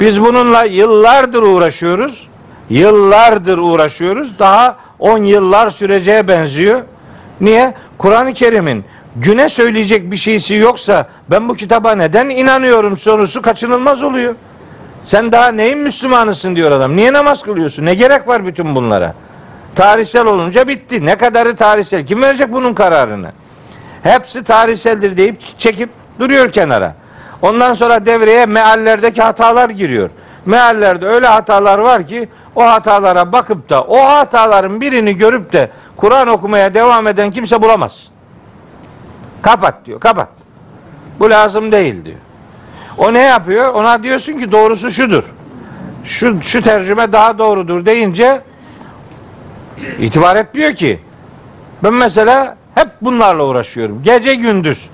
Biz bununla yıllardır uğraşıyoruz. Yıllardır uğraşıyoruz. Daha 10 yıllar süreceğe benziyor. Niye? Kur'an-ı Kerim'in güne söyleyecek bir şeysi yoksa ben bu kitaba neden inanıyorum sorusu kaçınılmaz oluyor. Sen daha neyin Müslümanısın diyor adam. Niye namaz kılıyorsun? Ne gerek var bütün bunlara? Tarihsel olunca bitti. Ne kadarı tarihsel? Kim verecek bunun kararını? Hepsi tarihseldir deyip çekip duruyor kenara. Ondan sonra devreye meallerdeki hatalar giriyor. Meallerde öyle hatalar var ki o hatalara bakıp da o hataların birini görüp de Kur'an okumaya devam eden kimse bulamaz. Kapat diyor, kapat. Bu lazım değil diyor. O ne yapıyor? Ona diyorsun ki doğrusu şudur. Şu, şu tercüme daha doğrudur deyince itibar etmiyor ki. Ben mesela hep bunlarla uğraşıyorum. Gece gündüz.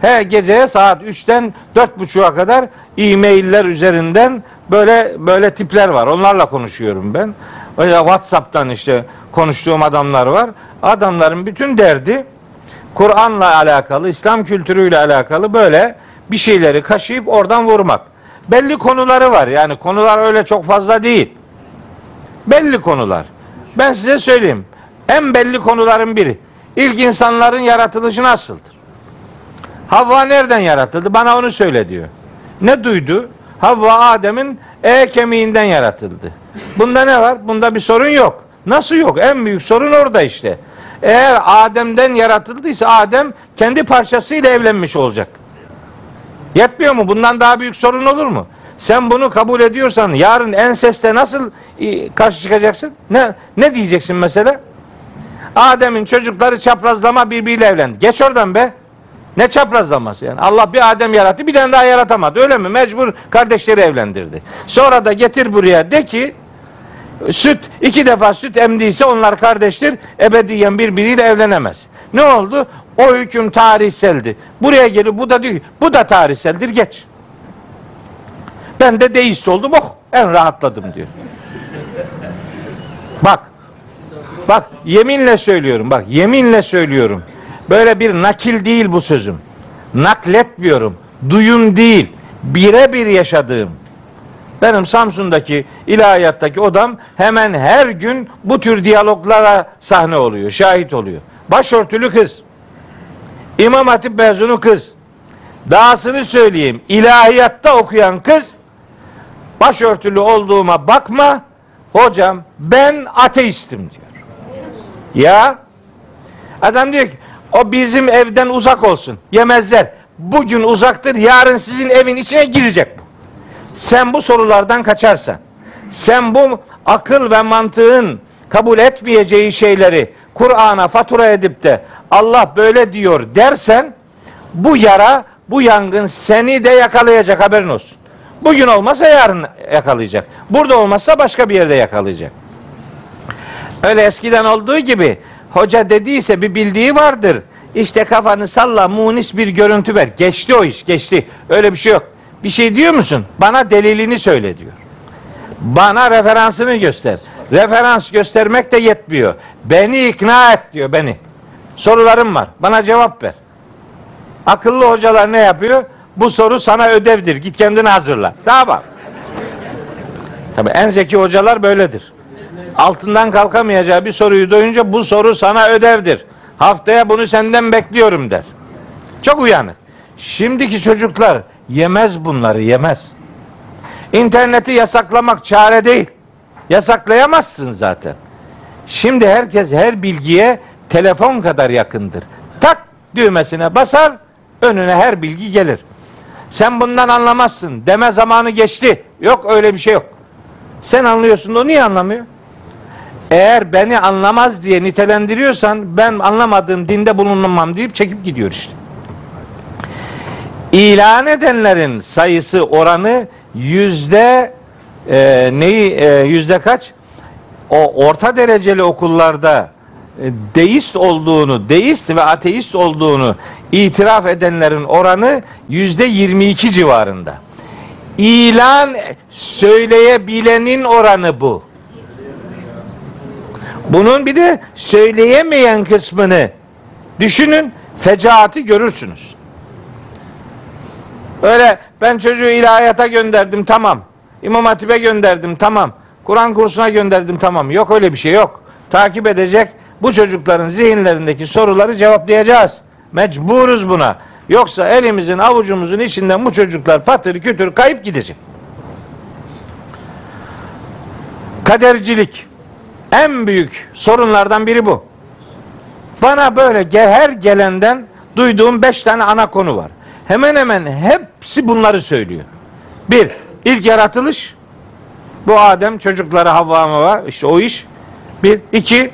He geceye saat 3'ten 4.30'a kadar e-mailler üzerinden böyle böyle tipler var. Onlarla konuşuyorum ben. Öyle WhatsApp'tan işte konuştuğum adamlar var. Adamların bütün derdi Kur'an'la alakalı, İslam kültürüyle alakalı böyle bir şeyleri kaşıyıp oradan vurmak. Belli konuları var. Yani konular öyle çok fazla değil. Belli konular. Ben size söyleyeyim. En belli konuların biri. İlk insanların yaratılışı nasıldır? Havva nereden yaratıldı? Bana onu söyle diyor. Ne duydu? Havva Adem'in e kemiğinden yaratıldı. Bunda ne var? Bunda bir sorun yok. Nasıl yok? En büyük sorun orada işte. Eğer Adem'den yaratıldıysa Adem kendi parçasıyla evlenmiş olacak. Yetmiyor mu? Bundan daha büyük sorun olur mu? Sen bunu kabul ediyorsan yarın enseste nasıl e, karşı çıkacaksın? Ne ne diyeceksin mesela? Adem'in çocukları çaprazlama birbiriyle evlendi. Geç oradan be. Ne çaprazlaması yani? Allah bir Adem yarattı, bir tane daha yaratamadı. Öyle mi? Mecbur kardeşleri evlendirdi. Sonra da getir buraya de ki süt iki defa süt emdiyse onlar kardeştir. Ebediyen birbiriyle evlenemez. Ne oldu? O hüküm tarihseldi. Buraya geliyor bu da diyor bu da tarihseldir geç. Ben de deist oldum. Oh en rahatladım diyor. Bak. Bak yeminle söylüyorum. Bak yeminle söylüyorum. Böyle bir nakil değil bu sözüm. Nakletmiyorum. Duyum değil. Birebir yaşadığım. Benim Samsun'daki ilahiyattaki odam hemen her gün bu tür diyaloglara sahne oluyor, şahit oluyor. Başörtülü kız. İmam Hatip mezunu kız. Dahasını söyleyeyim. İlahiyatta okuyan kız başörtülü olduğuma bakma. Hocam ben ateistim diyor. Ya adam diyor ki o bizim evden uzak olsun. Yemezler. Bugün uzaktır, yarın sizin evin içine girecek bu. Sen bu sorulardan kaçarsan, sen bu akıl ve mantığın kabul etmeyeceği şeyleri Kur'an'a fatura edip de Allah böyle diyor dersen bu yara, bu yangın seni de yakalayacak haberin olsun. Bugün olmasa yarın yakalayacak. Burada olmazsa başka bir yerde yakalayacak. Öyle eskiden olduğu gibi hoca dediyse bir bildiği vardır. İşte kafanı salla munis bir görüntü ver. Geçti o iş geçti. Öyle bir şey yok. Bir şey diyor musun? Bana delilini söyle diyor. Bana referansını göster. Referans göstermek de yetmiyor. Beni ikna et diyor beni. Sorularım var. Bana cevap ver. Akıllı hocalar ne yapıyor? Bu soru sana ödevdir. Git kendini hazırla. Daha bak. Tabii en zeki hocalar böyledir. Altından kalkamayacağı bir soruyu duyunca bu soru sana ödevdir. Haftaya bunu senden bekliyorum der. Çok uyanık. Şimdiki çocuklar yemez bunları yemez. İnterneti yasaklamak çare değil. Yasaklayamazsın zaten. Şimdi herkes her bilgiye telefon kadar yakındır. Tak düğmesine basar, önüne her bilgi gelir. Sen bundan anlamazsın. Deme zamanı geçti. Yok öyle bir şey yok. Sen anlıyorsun o niye anlamıyor? Eğer beni anlamaz diye nitelendiriyorsan ben anlamadığım dinde bulunmam deyip çekip gidiyor işte. İlan edenlerin sayısı oranı yüzde e, neyi e, yüzde kaç? O orta dereceli okullarda e, deist olduğunu, deist ve ateist olduğunu itiraf edenlerin oranı yüzde 22 civarında. İlan söyleyebilenin oranı bu. Bunun bir de söyleyemeyen kısmını düşünün, fecaati görürsünüz. Öyle ben çocuğu ilahiyata gönderdim tamam. İmam Hatip'e gönderdim tamam. Kur'an kursuna gönderdim tamam. Yok öyle bir şey yok. Takip edecek bu çocukların zihinlerindeki soruları cevaplayacağız. Mecburuz buna. Yoksa elimizin avucumuzun içinden bu çocuklar patır kütür kayıp gidecek. Kadercilik en büyük sorunlardan biri bu. Bana böyle her gelenden duyduğum beş tane ana konu var. Hemen hemen hepsi bunları söylüyor. Bir, ilk yaratılış. Bu Adem çocukları Havva var. İşte o iş. Bir, iki,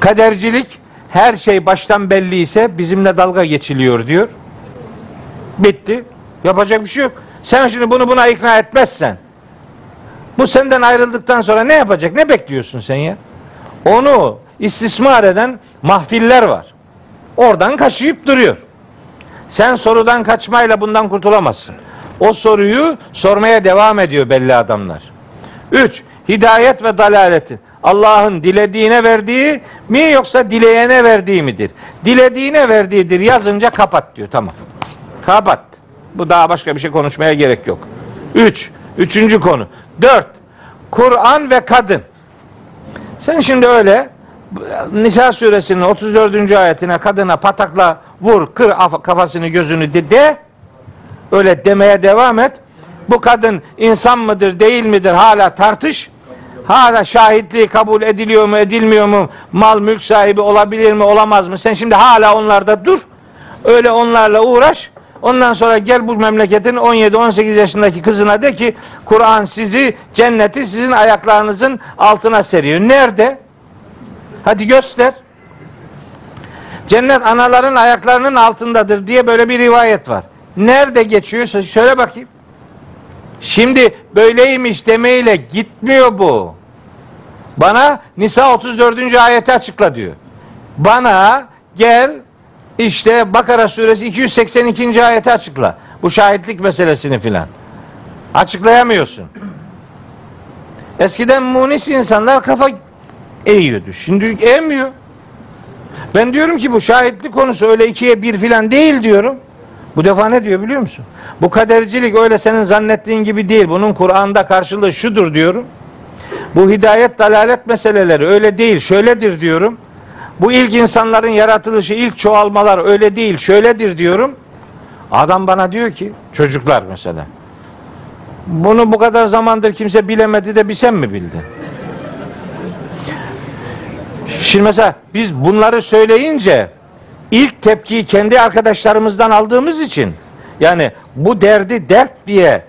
kadercilik. Her şey baştan belli ise bizimle dalga geçiliyor diyor. Bitti. Yapacak bir şey yok. Sen şimdi bunu buna ikna etmezsen bu senden ayrıldıktan sonra ne yapacak? Ne bekliyorsun sen ya? Onu istismar eden mahfiller var. Oradan kaçıyıp duruyor. Sen sorudan kaçmayla bundan kurtulamazsın. O soruyu sormaya devam ediyor belli adamlar. Üç, hidayet ve dalaleti. Allah'ın dilediğine verdiği mi yoksa dileyene verdiği midir? Dilediğine verdiğidir yazınca kapat diyor. Tamam. Kapat. Bu daha başka bir şey konuşmaya gerek yok. Üç, üçüncü konu. Dört, Kur'an ve kadın. Sen şimdi öyle Nisa suresinin 34. ayetine kadına patakla vur, kır kafasını gözünü de, de öyle demeye devam et. Bu kadın insan mıdır, değil midir hala tartış. Hala şahitliği kabul ediliyor mu, edilmiyor mu? Mal mülk sahibi olabilir mi, olamaz mı? Sen şimdi hala onlarda dur. Öyle onlarla uğraş. Ondan sonra gel bu memleketin 17-18 yaşındaki kızına de ki Kur'an sizi cenneti sizin ayaklarınızın altına seriyor. Nerede? Hadi göster. Cennet anaların ayaklarının altındadır diye böyle bir rivayet var. Nerede geçiyor? Söyle bakayım. Şimdi böyleymiş demeyle gitmiyor bu. Bana Nisa 34. ayeti açıkla diyor. Bana gel işte Bakara suresi 282. ayeti açıkla. Bu şahitlik meselesini filan. Açıklayamıyorsun. Eskiden munis insanlar kafa eğiyordu. Şimdi eğmiyor. Ben diyorum ki bu şahitlik konusu öyle ikiye bir filan değil diyorum. Bu defa ne diyor biliyor musun? Bu kadercilik öyle senin zannettiğin gibi değil. Bunun Kur'an'da karşılığı şudur diyorum. Bu hidayet dalalet meseleleri öyle değil, şöyledir diyorum. Bu ilk insanların yaratılışı, ilk çoğalmalar öyle değil, şöyledir diyorum. Adam bana diyor ki, çocuklar mesela. Bunu bu kadar zamandır kimse bilemedi de bir sen mi bildin? Şimdi mesela biz bunları söyleyince ilk tepkiyi kendi arkadaşlarımızdan aldığımız için yani bu derdi dert diye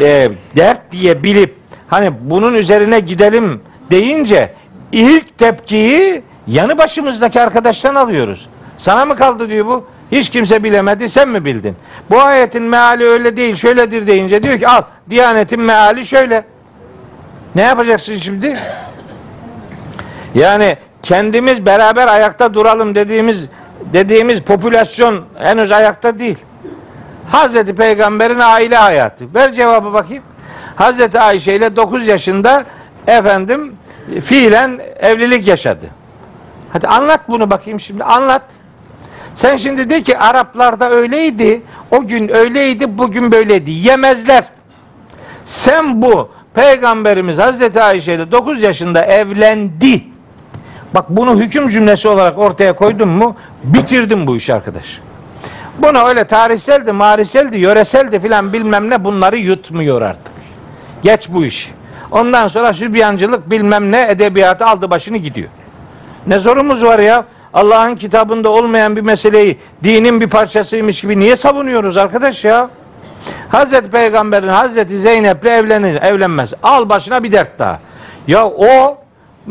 e, dert diye bilip hani bunun üzerine gidelim deyince ilk tepkiyi yanı başımızdaki arkadaştan alıyoruz. Sana mı kaldı diyor bu? Hiç kimse bilemedi sen mi bildin? Bu ayetin meali öyle değil şöyledir deyince diyor ki al Diyanetin meali şöyle. Ne yapacaksın şimdi? Yani kendimiz beraber ayakta duralım dediğimiz dediğimiz popülasyon henüz ayakta değil. Hazreti Peygamber'in aile hayatı. Ver cevabı bakayım. Hazreti Ayşe ile 9 yaşında efendim fiilen evlilik yaşadı. Hadi anlat bunu bakayım şimdi anlat. Sen şimdi de ki Araplarda öyleydi, o gün öyleydi, bugün böyleydi. Yemezler. Sen bu Peygamberimiz Hazreti Ayşe ile 9 yaşında evlendi. Bak bunu hüküm cümlesi olarak ortaya koydum mu bitirdim bu işi arkadaş. Bunu öyle tarihseldi, mariseldi, yöreseldi filan bilmem ne bunları yutmuyor artık. Geç bu işi. Ondan sonra sübyancılık bilmem ne edebiyatı aldı başını gidiyor. Ne zorumuz var ya? Allah'ın kitabında olmayan bir meseleyi dinin bir parçasıymış gibi niye savunuyoruz arkadaş ya? Hazreti Peygamber'in Hazreti Zeynep'le evlenir, evlenmez. Al başına bir dert daha. Ya o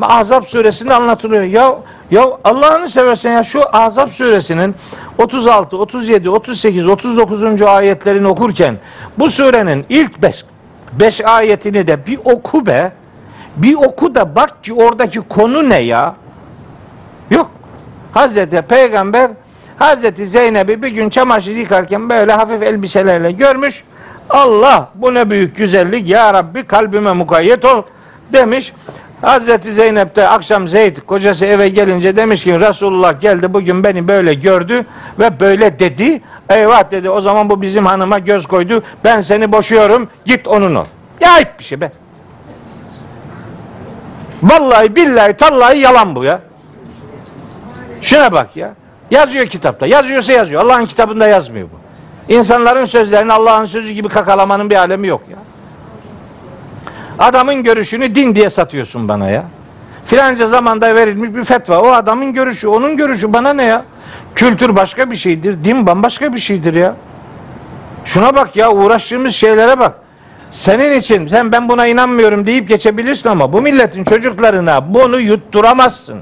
Ahzab suresinde anlatılıyor. Ya ya Allah'ını seversen ya şu Ahzab suresinin 36, 37, 38, 39. ayetlerini okurken bu surenin ilk 5 5 ayetini de bir oku be. Bir oku da bak ki oradaki konu ne ya? Yok. Hazreti Peygamber Hazreti Zeynep'i bir gün çamaşır yıkarken böyle hafif elbiselerle görmüş. Allah bu ne büyük güzellik ya Rabbi kalbime mukayyet ol demiş. Hazreti Zeynep de akşam Zeyd kocası eve gelince demiş ki Resulullah geldi bugün beni böyle gördü ve böyle dedi. Eyvah dedi o zaman bu bizim hanıma göz koydu. Ben seni boşuyorum git onun ol. Ya ayıp bir şey be. Vallahi billahi tallahi yalan bu ya. Şuna bak ya. Yazıyor kitapta. Yazıyorsa yazıyor. Allah'ın kitabında yazmıyor bu. İnsanların sözlerini Allah'ın sözü gibi kakalamanın bir alemi yok ya. Adamın görüşünü din diye satıyorsun bana ya. Filanca zamanda verilmiş bir fetva. O adamın görüşü, onun görüşü bana ne ya? Kültür başka bir şeydir, din bambaşka bir şeydir ya. Şuna bak ya, uğraştığımız şeylere bak. Senin için sen ben buna inanmıyorum deyip geçebilirsin ama bu milletin çocuklarına bunu yutturamazsın.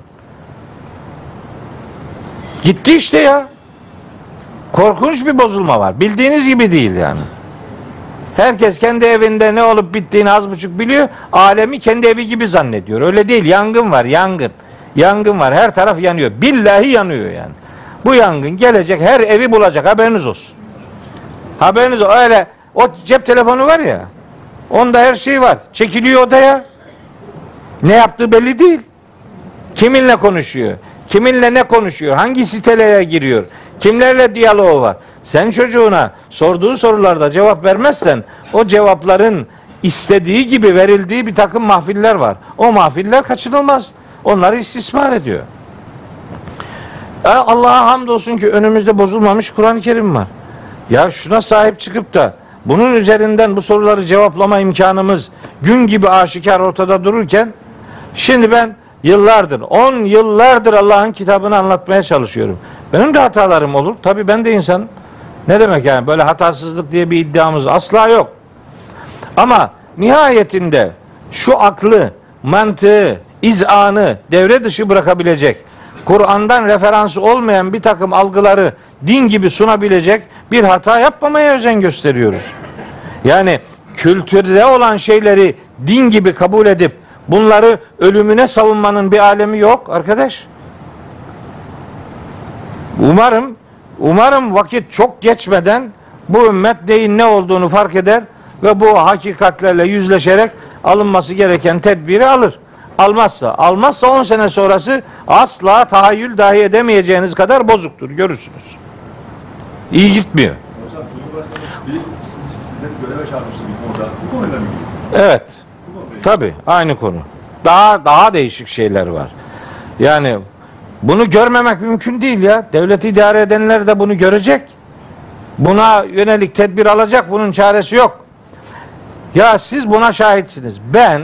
Gitti işte ya. Korkunç bir bozulma var. Bildiğiniz gibi değil yani. Herkes kendi evinde ne olup bittiğini az buçuk biliyor. Alemi kendi evi gibi zannediyor. Öyle değil. Yangın var, yangın. Yangın var. Her taraf yanıyor. Billahi yanıyor yani. Bu yangın gelecek, her evi bulacak. Haberiniz olsun. Haberiniz olsun. Öyle o cep telefonu var ya. Onda her şey var. Çekiliyor odaya. Ne yaptığı belli değil. Kiminle konuşuyor? Kiminle ne konuşuyor? Hangi sitelere giriyor? Kimlerle diyaloğu var? Sen çocuğuna sorduğu sorularda cevap vermezsen o cevapların istediği gibi verildiği bir takım mahfiller var. O mahfiller kaçınılmaz. Onları istismar ediyor. E, Allah'a hamdolsun ki önümüzde bozulmamış Kur'an-ı Kerim var. Ya şuna sahip çıkıp da bunun üzerinden bu soruları cevaplama imkanımız gün gibi aşikar ortada dururken şimdi ben yıllardır, 10 yıllardır Allah'ın kitabını anlatmaya çalışıyorum. Benim de hatalarım olur. Tabii ben de insanım. Ne demek yani böyle hatasızlık diye bir iddiamız asla yok. Ama nihayetinde şu aklı, mantığı, izanı devre dışı bırakabilecek, Kur'an'dan referansı olmayan bir takım algıları din gibi sunabilecek bir hata yapmamaya özen gösteriyoruz. Yani kültürde olan şeyleri din gibi kabul edip bunları ölümüne savunmanın bir alemi yok arkadaş. Umarım umarım vakit çok geçmeden bu ümmet neyin ne olduğunu fark eder ve bu hakikatlerle yüzleşerek alınması gereken tedbiri alır. Almazsa, almazsa 10 sene sonrası asla tahayyül dahi edemeyeceğiniz kadar bozuktur. Görürsünüz. İyi gitmiyor. Hocam Cumhurbaşkanı bir siz, sizleri göreve çağırmıştı bir konuda. Bu konuyla mı ilgili? Evet. Tabi aynı konu. Daha daha değişik şeyler var. Yani bunu görmemek mümkün değil ya. Devleti idare edenler de bunu görecek. Buna yönelik tedbir alacak. Bunun çaresi yok. Ya siz buna şahitsiniz. Ben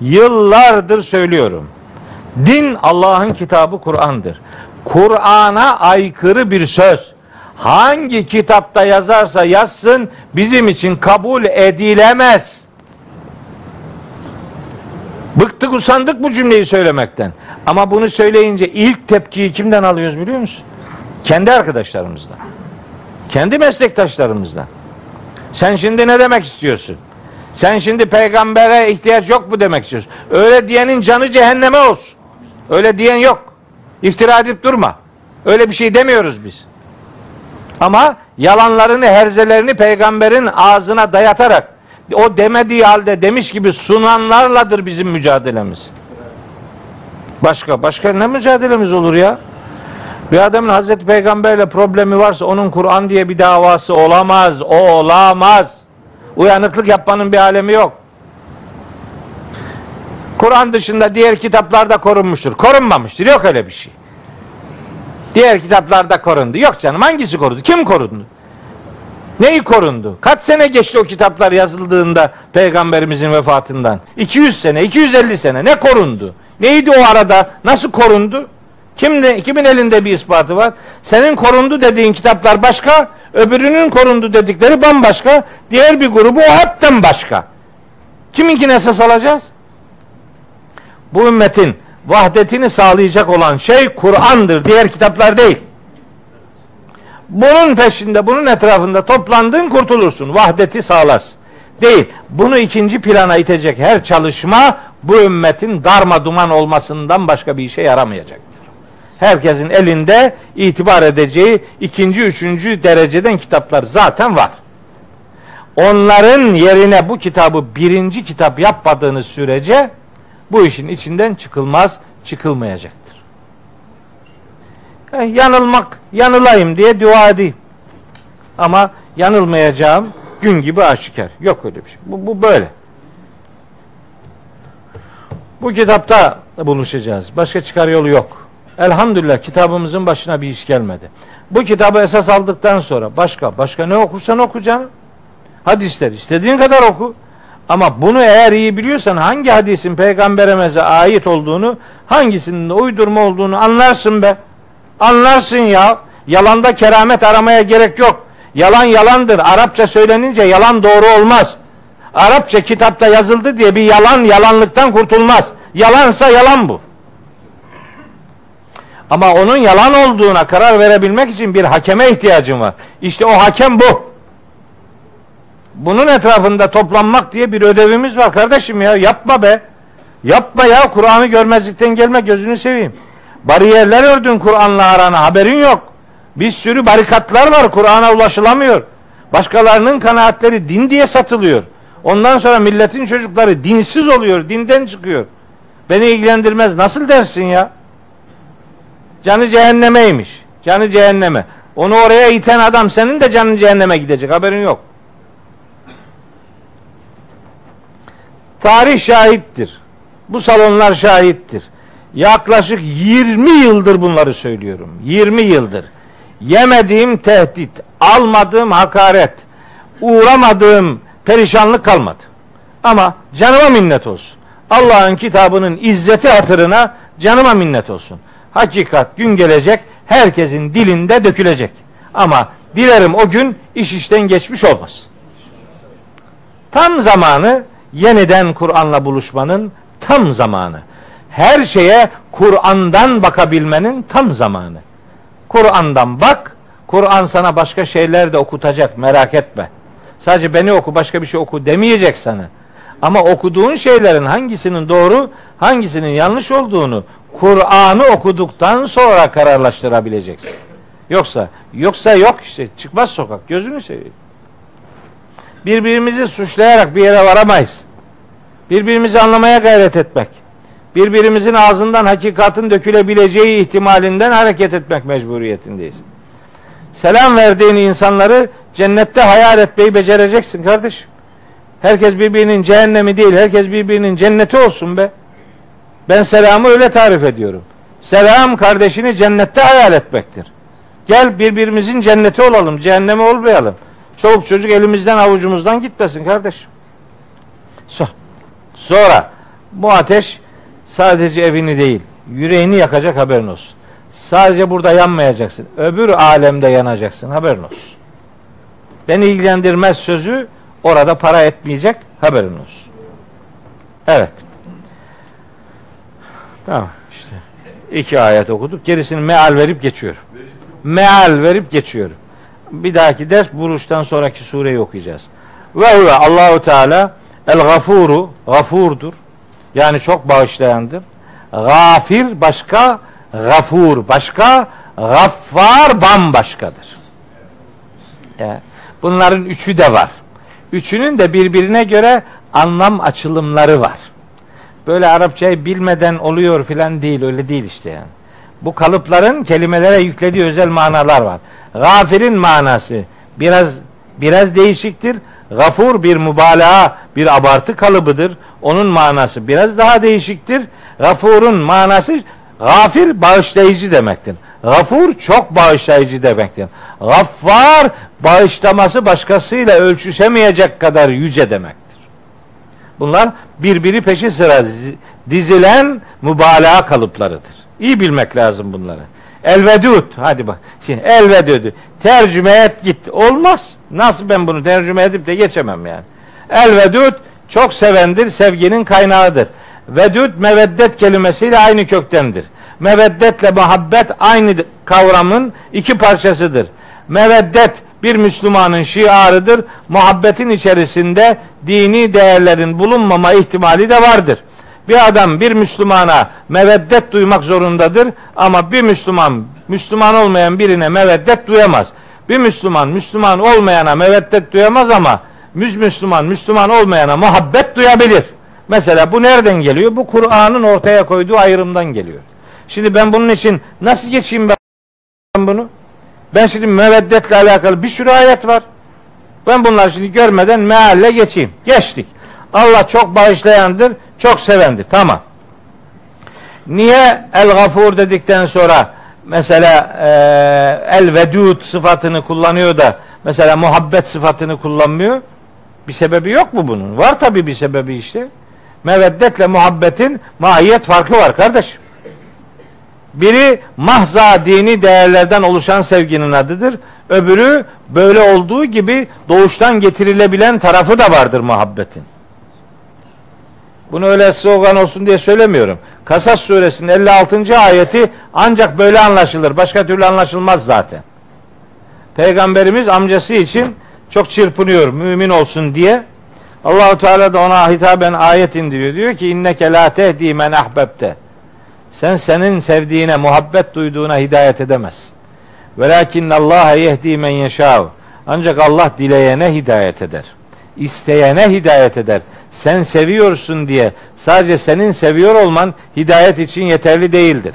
yıllardır söylüyorum. Din Allah'ın kitabı Kur'an'dır. Kur'an'a aykırı bir söz hangi kitapta yazarsa yazsın bizim için kabul edilemez. Bıktık usandık bu cümleyi söylemekten. Ama bunu söyleyince ilk tepkiyi kimden alıyoruz biliyor musun? Kendi arkadaşlarımızdan. Kendi meslektaşlarımızdan. Sen şimdi ne demek istiyorsun? Sen şimdi peygambere ihtiyaç yok mu demek istiyorsun? Öyle diyenin canı cehenneme olsun. Öyle diyen yok. İftira edip durma. Öyle bir şey demiyoruz biz. Ama yalanlarını, herzelerini peygamberin ağzına dayatarak o demediği halde demiş gibi sunanlarladır bizim mücadelemiz. Başka başka ne mücadelemiz olur ya? Bir adamın Hazreti Peygamberle problemi varsa onun Kur'an diye bir davası olamaz. Olamaz. Uyanıklık yapmanın bir alemi yok. Kur'an dışında diğer kitaplarda korunmuştur. Korunmamıştır. Yok öyle bir şey. Diğer kitaplarda korundu. Yok canım hangisi korundu? Kim korundu? Neyi korundu? Kaç sene geçti o kitaplar yazıldığında peygamberimizin vefatından? 200 sene, 250 sene. Ne korundu? Neydi o arada? Nasıl korundu? Kimde, kimin elinde bir ispatı var? Senin korundu dediğin kitaplar başka, öbürünün korundu dedikleri bambaşka, diğer bir grubu o hatten başka. Kiminkine esas alacağız? Bu ümmetin vahdetini sağlayacak olan şey Kur'an'dır. Diğer kitaplar değil. Bunun peşinde, bunun etrafında toplandığın kurtulursun. Vahdeti sağlarsın. Değil. Bunu ikinci plana itecek her çalışma bu ümmetin darma duman olmasından başka bir işe yaramayacaktır. Herkesin elinde itibar edeceği ikinci, üçüncü dereceden kitaplar zaten var. Onların yerine bu kitabı birinci kitap yapmadığınız sürece bu işin içinden çıkılmaz, çıkılmayacaktır. Eh, yanılmak, yanılayım diye dua edeyim. Ama yanılmayacağım gün gibi aşikar. Yok öyle bir şey. Bu, bu böyle. Bu kitapta buluşacağız. Başka çıkar yolu yok. Elhamdülillah kitabımızın başına bir iş gelmedi. Bu kitabı esas aldıktan sonra başka başka ne okursan oku canım. Hadisler istediğin kadar oku. Ama bunu eğer iyi biliyorsan hangi hadisin peygamberimize ait olduğunu, hangisinin uydurma olduğunu anlarsın be. Anlarsın ya. Yalanda keramet aramaya gerek yok. Yalan yalandır. Arapça söylenince yalan doğru olmaz. Arapça kitapta yazıldı diye bir yalan yalanlıktan kurtulmaz. Yalansa yalan bu. Ama onun yalan olduğuna karar verebilmek için bir hakeme ihtiyacın var. İşte o hakem bu. Bunun etrafında toplanmak diye bir ödevimiz var kardeşim ya. Yapma be. Yapma ya. Kur'an'ı görmezlikten gelme gözünü seveyim. Bariyerler ördün Kur'an'la arana haberin yok. Bir sürü barikatlar var. Kur'an'a ulaşılamıyor. Başkalarının kanaatleri din diye satılıyor. Ondan sonra milletin çocukları dinsiz oluyor. Dinden çıkıyor. Beni ilgilendirmez. Nasıl dersin ya? Canı cehennemeymiş. Canı cehenneme. Onu oraya iten adam senin de canın cehenneme gidecek. Haberin yok. Tarih şahittir. Bu salonlar şahittir. Yaklaşık 20 yıldır bunları söylüyorum. 20 yıldır. Yemediğim tehdit, almadığım hakaret, uğramadığım perişanlık kalmadı. Ama canıma minnet olsun. Allah'ın kitabının izzeti hatırına canıma minnet olsun. Hakikat gün gelecek, herkesin dilinde dökülecek. Ama dilerim o gün iş işten geçmiş olmaz. Tam zamanı yeniden Kur'an'la buluşmanın tam zamanı. Her şeye Kur'an'dan bakabilmenin tam zamanı. Kur'an'dan bak, Kur'an sana başka şeyler de okutacak merak etme. Sadece beni oku başka bir şey oku demeyecek sana. Ama okuduğun şeylerin hangisinin doğru, hangisinin yanlış olduğunu Kur'an'ı okuduktan sonra kararlaştırabileceksin. Yoksa yoksa yok işte çıkmaz sokak gözünü seveyim. Birbirimizi suçlayarak bir yere varamayız. Birbirimizi anlamaya gayret etmek. Birbirimizin ağzından hakikatin dökülebileceği ihtimalinden hareket etmek mecburiyetindeyiz. Selam verdiğin insanları cennette hayal etmeyi becereceksin kardeşim. Herkes birbirinin cehennemi değil, herkes birbirinin cenneti olsun be. Ben selamı öyle tarif ediyorum. Selam kardeşini cennette hayal etmektir. Gel birbirimizin cenneti olalım, cehennemi olmayalım. Çoluk çocuk elimizden avucumuzdan gitmesin kardeşim. So- Sonra bu ateş sadece evini değil, yüreğini yakacak haberin olsun. Sadece burada yanmayacaksın. Öbür alemde yanacaksın. Haberin olsun. Beni ilgilendirmez sözü orada para etmeyecek. Haberin olsun. Evet. Tamam işte. İki ayet okuduk. Gerisini meal verip geçiyorum. Meal verip geçiyorum. Bir dahaki ders buruştan sonraki sureyi okuyacağız. Ve huve Allahu Teala el gafuru gafurdur. Yani çok bağışlayandır. Gafir başka, gafur başka, gaffar bambaşkadır. Yani bunların üçü de var. Üçünün de birbirine göre anlam açılımları var. Böyle Arapçayı bilmeden oluyor filan değil, öyle değil işte yani. Bu kalıpların kelimelere yüklediği özel manalar var. Gafirin manası biraz biraz değişiktir. Gafur bir mübalağa, bir abartı kalıbıdır. Onun manası biraz daha değişiktir. Gafurun manası gafir bağışlayıcı demektir. Gafur çok bağışlayıcı demektir. Gaffar bağışlaması başkasıyla ölçüşemeyecek kadar yüce demektir. Bunlar birbiri peşi sıra dizilen mübalağa kalıplarıdır. İyi bilmek lazım bunları. Elvedud. Hadi bak. Şimdi elvedud. Tercüme et git. Olmaz. Nasıl ben bunu tercüme edip de geçemem yani. Elvedud çok sevendir, sevginin kaynağıdır. Vedud meveddet kelimesiyle aynı köktendir. Meveddetle muhabbet aynı kavramın iki parçasıdır. Meveddet bir Müslümanın şiarıdır. Muhabbetin içerisinde dini değerlerin bulunmama ihtimali de vardır. Bir adam bir Müslümana meveddet duymak zorundadır ama bir Müslüman Müslüman olmayan birine meveddet duyamaz. Bir Müslüman Müslüman olmayana meveddet duyamaz ama Müslüman Müslüman olmayana muhabbet duyabilir. Mesela bu nereden geliyor? Bu Kur'an'ın ortaya koyduğu ayrımdan geliyor. Şimdi ben bunun için nasıl geçeyim ben bunu? Ben şimdi meveddetle alakalı bir sürü ayet var. Ben bunları şimdi görmeden mealle geçeyim. Geçtik. Allah çok bağışlayandır, çok sevendir. Tamam. Niye el gafur dedikten sonra mesela e, el vedud sıfatını kullanıyor da mesela muhabbet sıfatını kullanmıyor? Bir sebebi yok mu bunun? Var tabi bir sebebi işte. Meveddetle muhabbetin mahiyet farkı var kardeşim. Biri mahza dini değerlerden oluşan sevginin adıdır. Öbürü böyle olduğu gibi doğuştan getirilebilen tarafı da vardır muhabbetin. Bunu öyle slogan olsun diye söylemiyorum. Kasas suresinin 56. ayeti ancak böyle anlaşılır. Başka türlü anlaşılmaz zaten. Peygamberimiz amcası için çok çırpınıyor mümin olsun diye. Allahu Teala da ona hitaben ayet indiriyor. Diyor ki inneke la tehdi men ahbebte. Sen senin sevdiğine, muhabbet duyduğuna hidayet edemezsin. Velakin Allah yehdi men yeşâv. Ancak Allah dileyene hidayet eder. İsteyene hidayet eder. Sen seviyorsun diye sadece senin seviyor olman hidayet için yeterli değildir.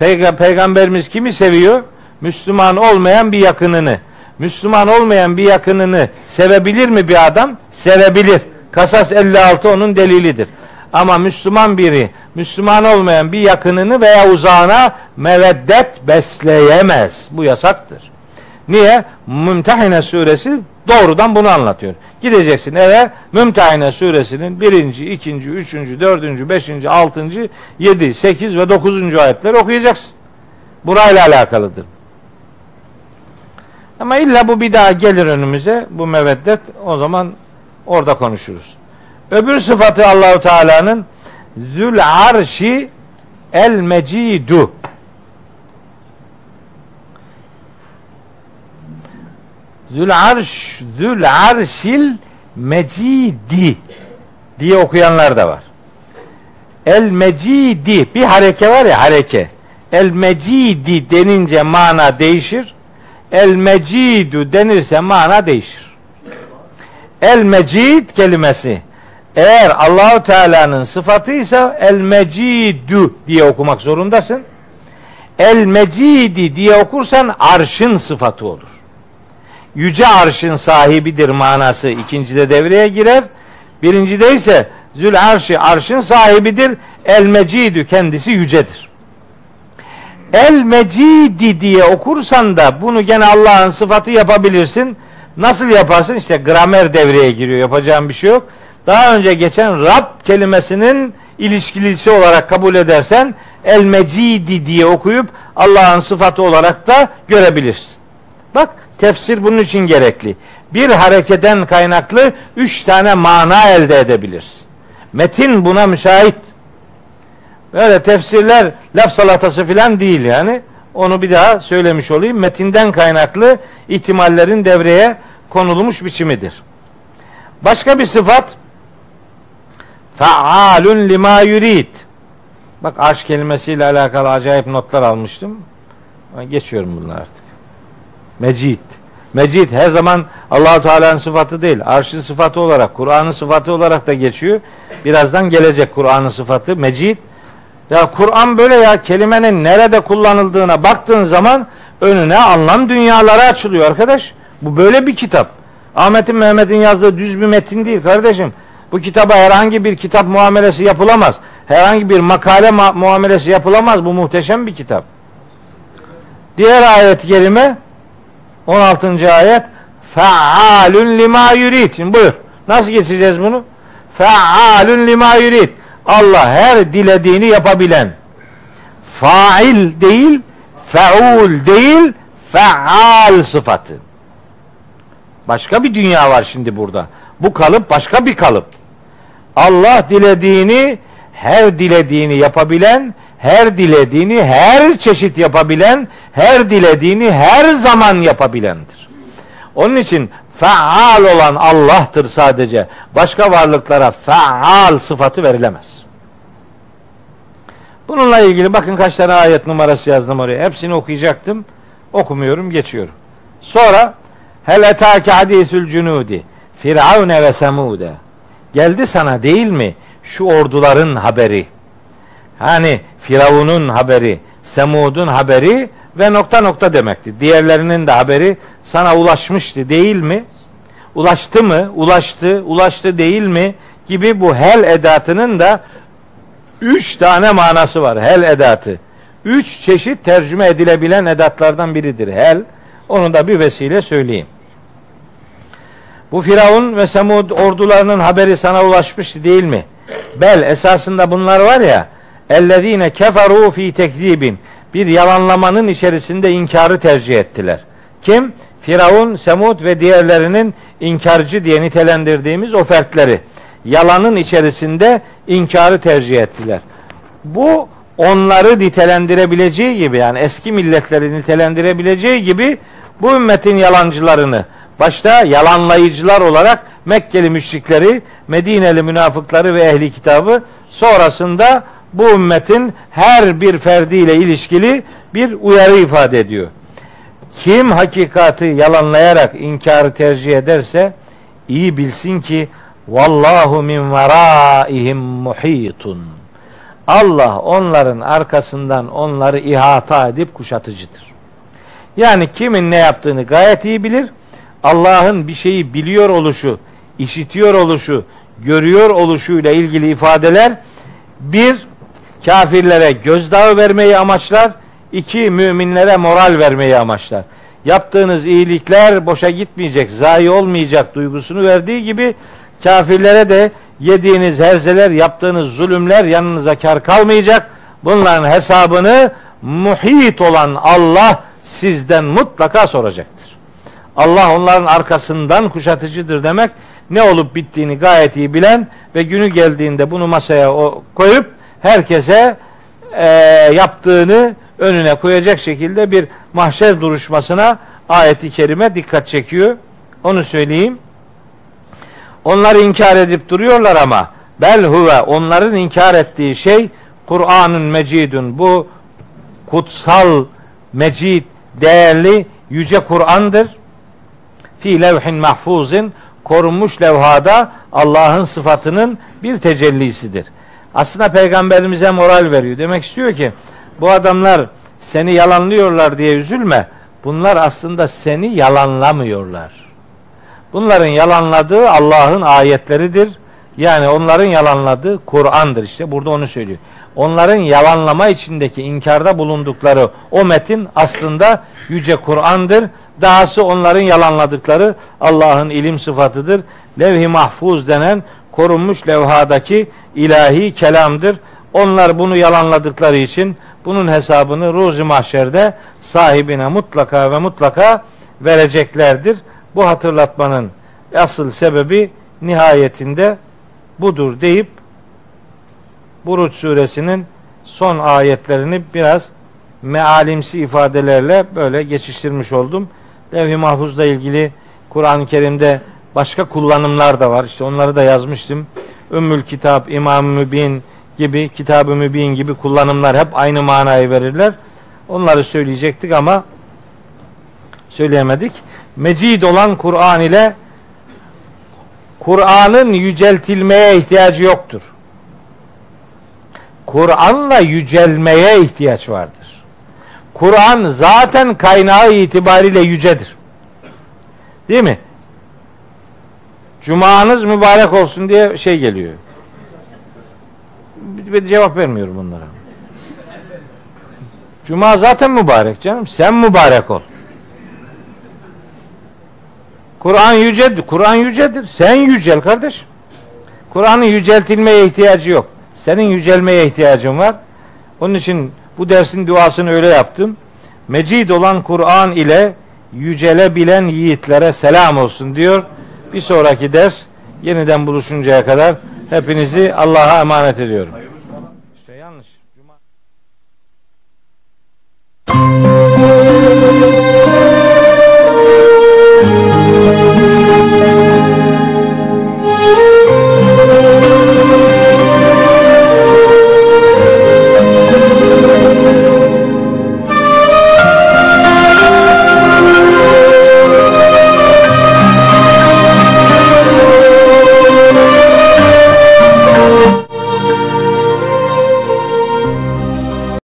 Peyg- Peygamberimiz kimi seviyor? Müslüman olmayan bir yakınını. Müslüman olmayan bir yakınını sevebilir mi bir adam? Sevebilir. Kasas 56 onun delilidir. Ama Müslüman biri, Müslüman olmayan bir yakınını veya uzağına meveddet besleyemez. Bu yasaktır. Niye? Mümtehine suresi doğrudan bunu anlatıyor. Gideceksin eve Mümtehine suresinin birinci, ikinci, üçüncü, dördüncü, beşinci, altıncı, yedi, sekiz ve dokuzuncu ayetleri okuyacaksın. Burayla alakalıdır. Ama illa bu bir daha gelir önümüze bu meveddet o zaman orada konuşuruz. Öbür sıfatı Allahu Teala'nın Zül Arşi El Mecidu. Zül Arş Zül Arşil Mecidi diye okuyanlar da var. El Mecidi bir hareke var ya hareke. El Mecidi denince mana değişir. El Mecidu denirse mana değişir. El Mecid kelimesi eğer Allahu Teala'nın sıfatıysa El Mecidu diye okumak zorundasın. El Mecidi diye okursan arşın sıfatı olur. Yüce arşın sahibidir manası ikincide devreye girer. Birincide ise Zül arşi arşın sahibidir. El Mecidü kendisi yücedir. El Mecidi diye okursan da bunu gene Allah'ın sıfatı yapabilirsin. Nasıl yaparsın? İşte gramer devreye giriyor. Yapacağım bir şey yok. Daha önce geçen Rab kelimesinin ilişkilisi olarak kabul edersen El Mecidi diye okuyup Allah'ın sıfatı olarak da görebilirsin. Bak tefsir bunun için gerekli. Bir hareketen kaynaklı üç tane mana elde edebilirsin. Metin buna müsait. Böyle tefsirler laf salatası filan değil yani. Onu bir daha söylemiş olayım. Metinden kaynaklı ihtimallerin devreye konulmuş biçimidir. Başka bir sıfat Faalun lima yurid. Bak aşk kelimesiyle alakalı acayip notlar almıştım. Geçiyorum bunlar artık. Mecid. Mecid her zaman Allahu Teala'nın sıfatı değil. Arşın sıfatı olarak, Kur'an'ın sıfatı olarak da geçiyor. Birazdan gelecek Kur'an'ın sıfatı. Mecid. Ya Kur'an böyle ya kelimenin nerede kullanıldığına baktığın zaman önüne anlam dünyaları açılıyor arkadaş. Bu böyle bir kitap. Ahmet'in Mehmet'in yazdığı düz bir metin değil kardeşim. Bu kitaba herhangi bir kitap muamelesi yapılamaz. Herhangi bir makale ma- muamelesi yapılamaz. Bu muhteşem bir kitap. Diğer ayet-i kerime 16. ayet Fealun lima yurid. Şimdi buyur. Nasıl geçeceğiz bunu? Fealun lima yurid. Allah her dilediğini yapabilen. Fail değil, feul değil, feal sıfatı. Başka bir dünya var şimdi burada. Bu kalıp başka bir kalıp. Allah dilediğini her dilediğini yapabilen, her dilediğini her çeşit yapabilen, her dilediğini her zaman yapabilendir. Onun için faal olan Allah'tır sadece. Başka varlıklara faal sıfatı verilemez. Bununla ilgili bakın kaç tane ayet numarası yazdım oraya. Hepsini okuyacaktım. Okumuyorum, geçiyorum. Sonra hel etâke hadîsül cunûdi firavune ve semude geldi sana değil mi şu orduların haberi hani Firavun'un haberi Semud'un haberi ve nokta nokta demekti. Diğerlerinin de haberi sana ulaşmıştı değil mi? Ulaştı mı? Ulaştı, ulaştı değil mi? Gibi bu hel edatının da üç tane manası var. Hel edatı. Üç çeşit tercüme edilebilen edatlardan biridir. Hel. Onu da bir vesile söyleyeyim. Bu Firavun ve Semud ordularının haberi sana ulaşmıştı değil mi? Bel esasında bunlar var ya ellezine keferu fi tekzibin bir yalanlamanın içerisinde inkarı tercih ettiler. Kim? Firavun, Semud ve diğerlerinin inkarcı diye nitelendirdiğimiz o fertleri. Yalanın içerisinde inkarı tercih ettiler. Bu onları nitelendirebileceği gibi yani eski milletleri nitelendirebileceği gibi bu ümmetin yalancılarını başta yalanlayıcılar olarak Mekkeli müşrikleri, Medineli münafıkları ve ehli kitabı sonrasında bu ümmetin her bir ferdiyle ilişkili bir uyarı ifade ediyor. Kim hakikati yalanlayarak inkarı tercih ederse iyi bilsin ki vallahu min veraihim muhitun. Allah onların arkasından onları ihata edip kuşatıcıdır. Yani kimin ne yaptığını gayet iyi bilir. Allah'ın bir şeyi biliyor oluşu, işitiyor oluşu, görüyor oluşuyla ilgili ifadeler bir kafirlere gözdağı vermeyi amaçlar, iki müminlere moral vermeyi amaçlar. Yaptığınız iyilikler boşa gitmeyecek, zayi olmayacak duygusunu verdiği gibi kafirlere de yediğiniz herzeler, yaptığınız zulümler yanınıza kar kalmayacak. Bunların hesabını muhit olan Allah sizden mutlaka soracaktır. Allah onların arkasından kuşatıcıdır demek ne olup bittiğini gayet iyi bilen ve günü geldiğinde bunu masaya koyup herkese e, yaptığını önüne koyacak şekilde bir mahşer duruşmasına ayeti kerime dikkat çekiyor. Onu söyleyeyim. Onlar inkar edip duruyorlar ama bel huve onların inkar ettiği şey Kur'an'ın mecidun bu kutsal mecid değerli yüce Kur'an'dır. Fi levhin mahfuzin korunmuş levhada Allah'ın sıfatının bir tecellisidir. Aslında peygamberimize moral veriyor. Demek istiyor ki bu adamlar seni yalanlıyorlar diye üzülme. Bunlar aslında seni yalanlamıyorlar. Bunların yalanladığı Allah'ın ayetleridir. Yani onların yalanladığı Kur'an'dır işte. Burada onu söylüyor. Onların yalanlama içindeki inkarda bulundukları o metin aslında yüce Kur'an'dır. Dahası onların yalanladıkları Allah'ın ilim sıfatıdır. Levh-i mahfuz denen korunmuş levhadaki ilahi kelamdır. Onlar bunu yalanladıkları için bunun hesabını ruzi mahşerde sahibine mutlaka ve mutlaka vereceklerdir. Bu hatırlatmanın asıl sebebi nihayetinde budur deyip Buruç suresinin son ayetlerini biraz mealimsi ifadelerle böyle geçiştirmiş oldum. Levh-i Mahfuz'la ilgili Kur'an-ı Kerim'de başka kullanımlar da var. İşte onları da yazmıştım. Ümmül Kitap, İmam Mübin gibi, Kitab-ı Mübin gibi kullanımlar hep aynı manayı verirler. Onları söyleyecektik ama söyleyemedik. Mecid olan Kur'an ile Kur'an'ın yüceltilmeye ihtiyacı yoktur. Kur'an'la yücelmeye ihtiyaç vardır. Kur'an zaten kaynağı itibariyle yücedir. Değil mi? Cumanız mübarek olsun diye şey geliyor. Bir cevap vermiyorum bunlara. Cuma zaten mübarek canım. Sen mübarek ol. Kur'an yücedir. Kur'an yücedir. Sen yücel kardeş. Kur'an'ın yüceltilmeye ihtiyacı yok. Senin yücelmeye ihtiyacın var. Onun için bu dersin duasını öyle yaptım. Mecid olan Kur'an ile yücelebilen yiğitlere selam olsun diyor. Bir sonraki ders yeniden buluşuncaya kadar hepinizi Allah'a emanet ediyorum. you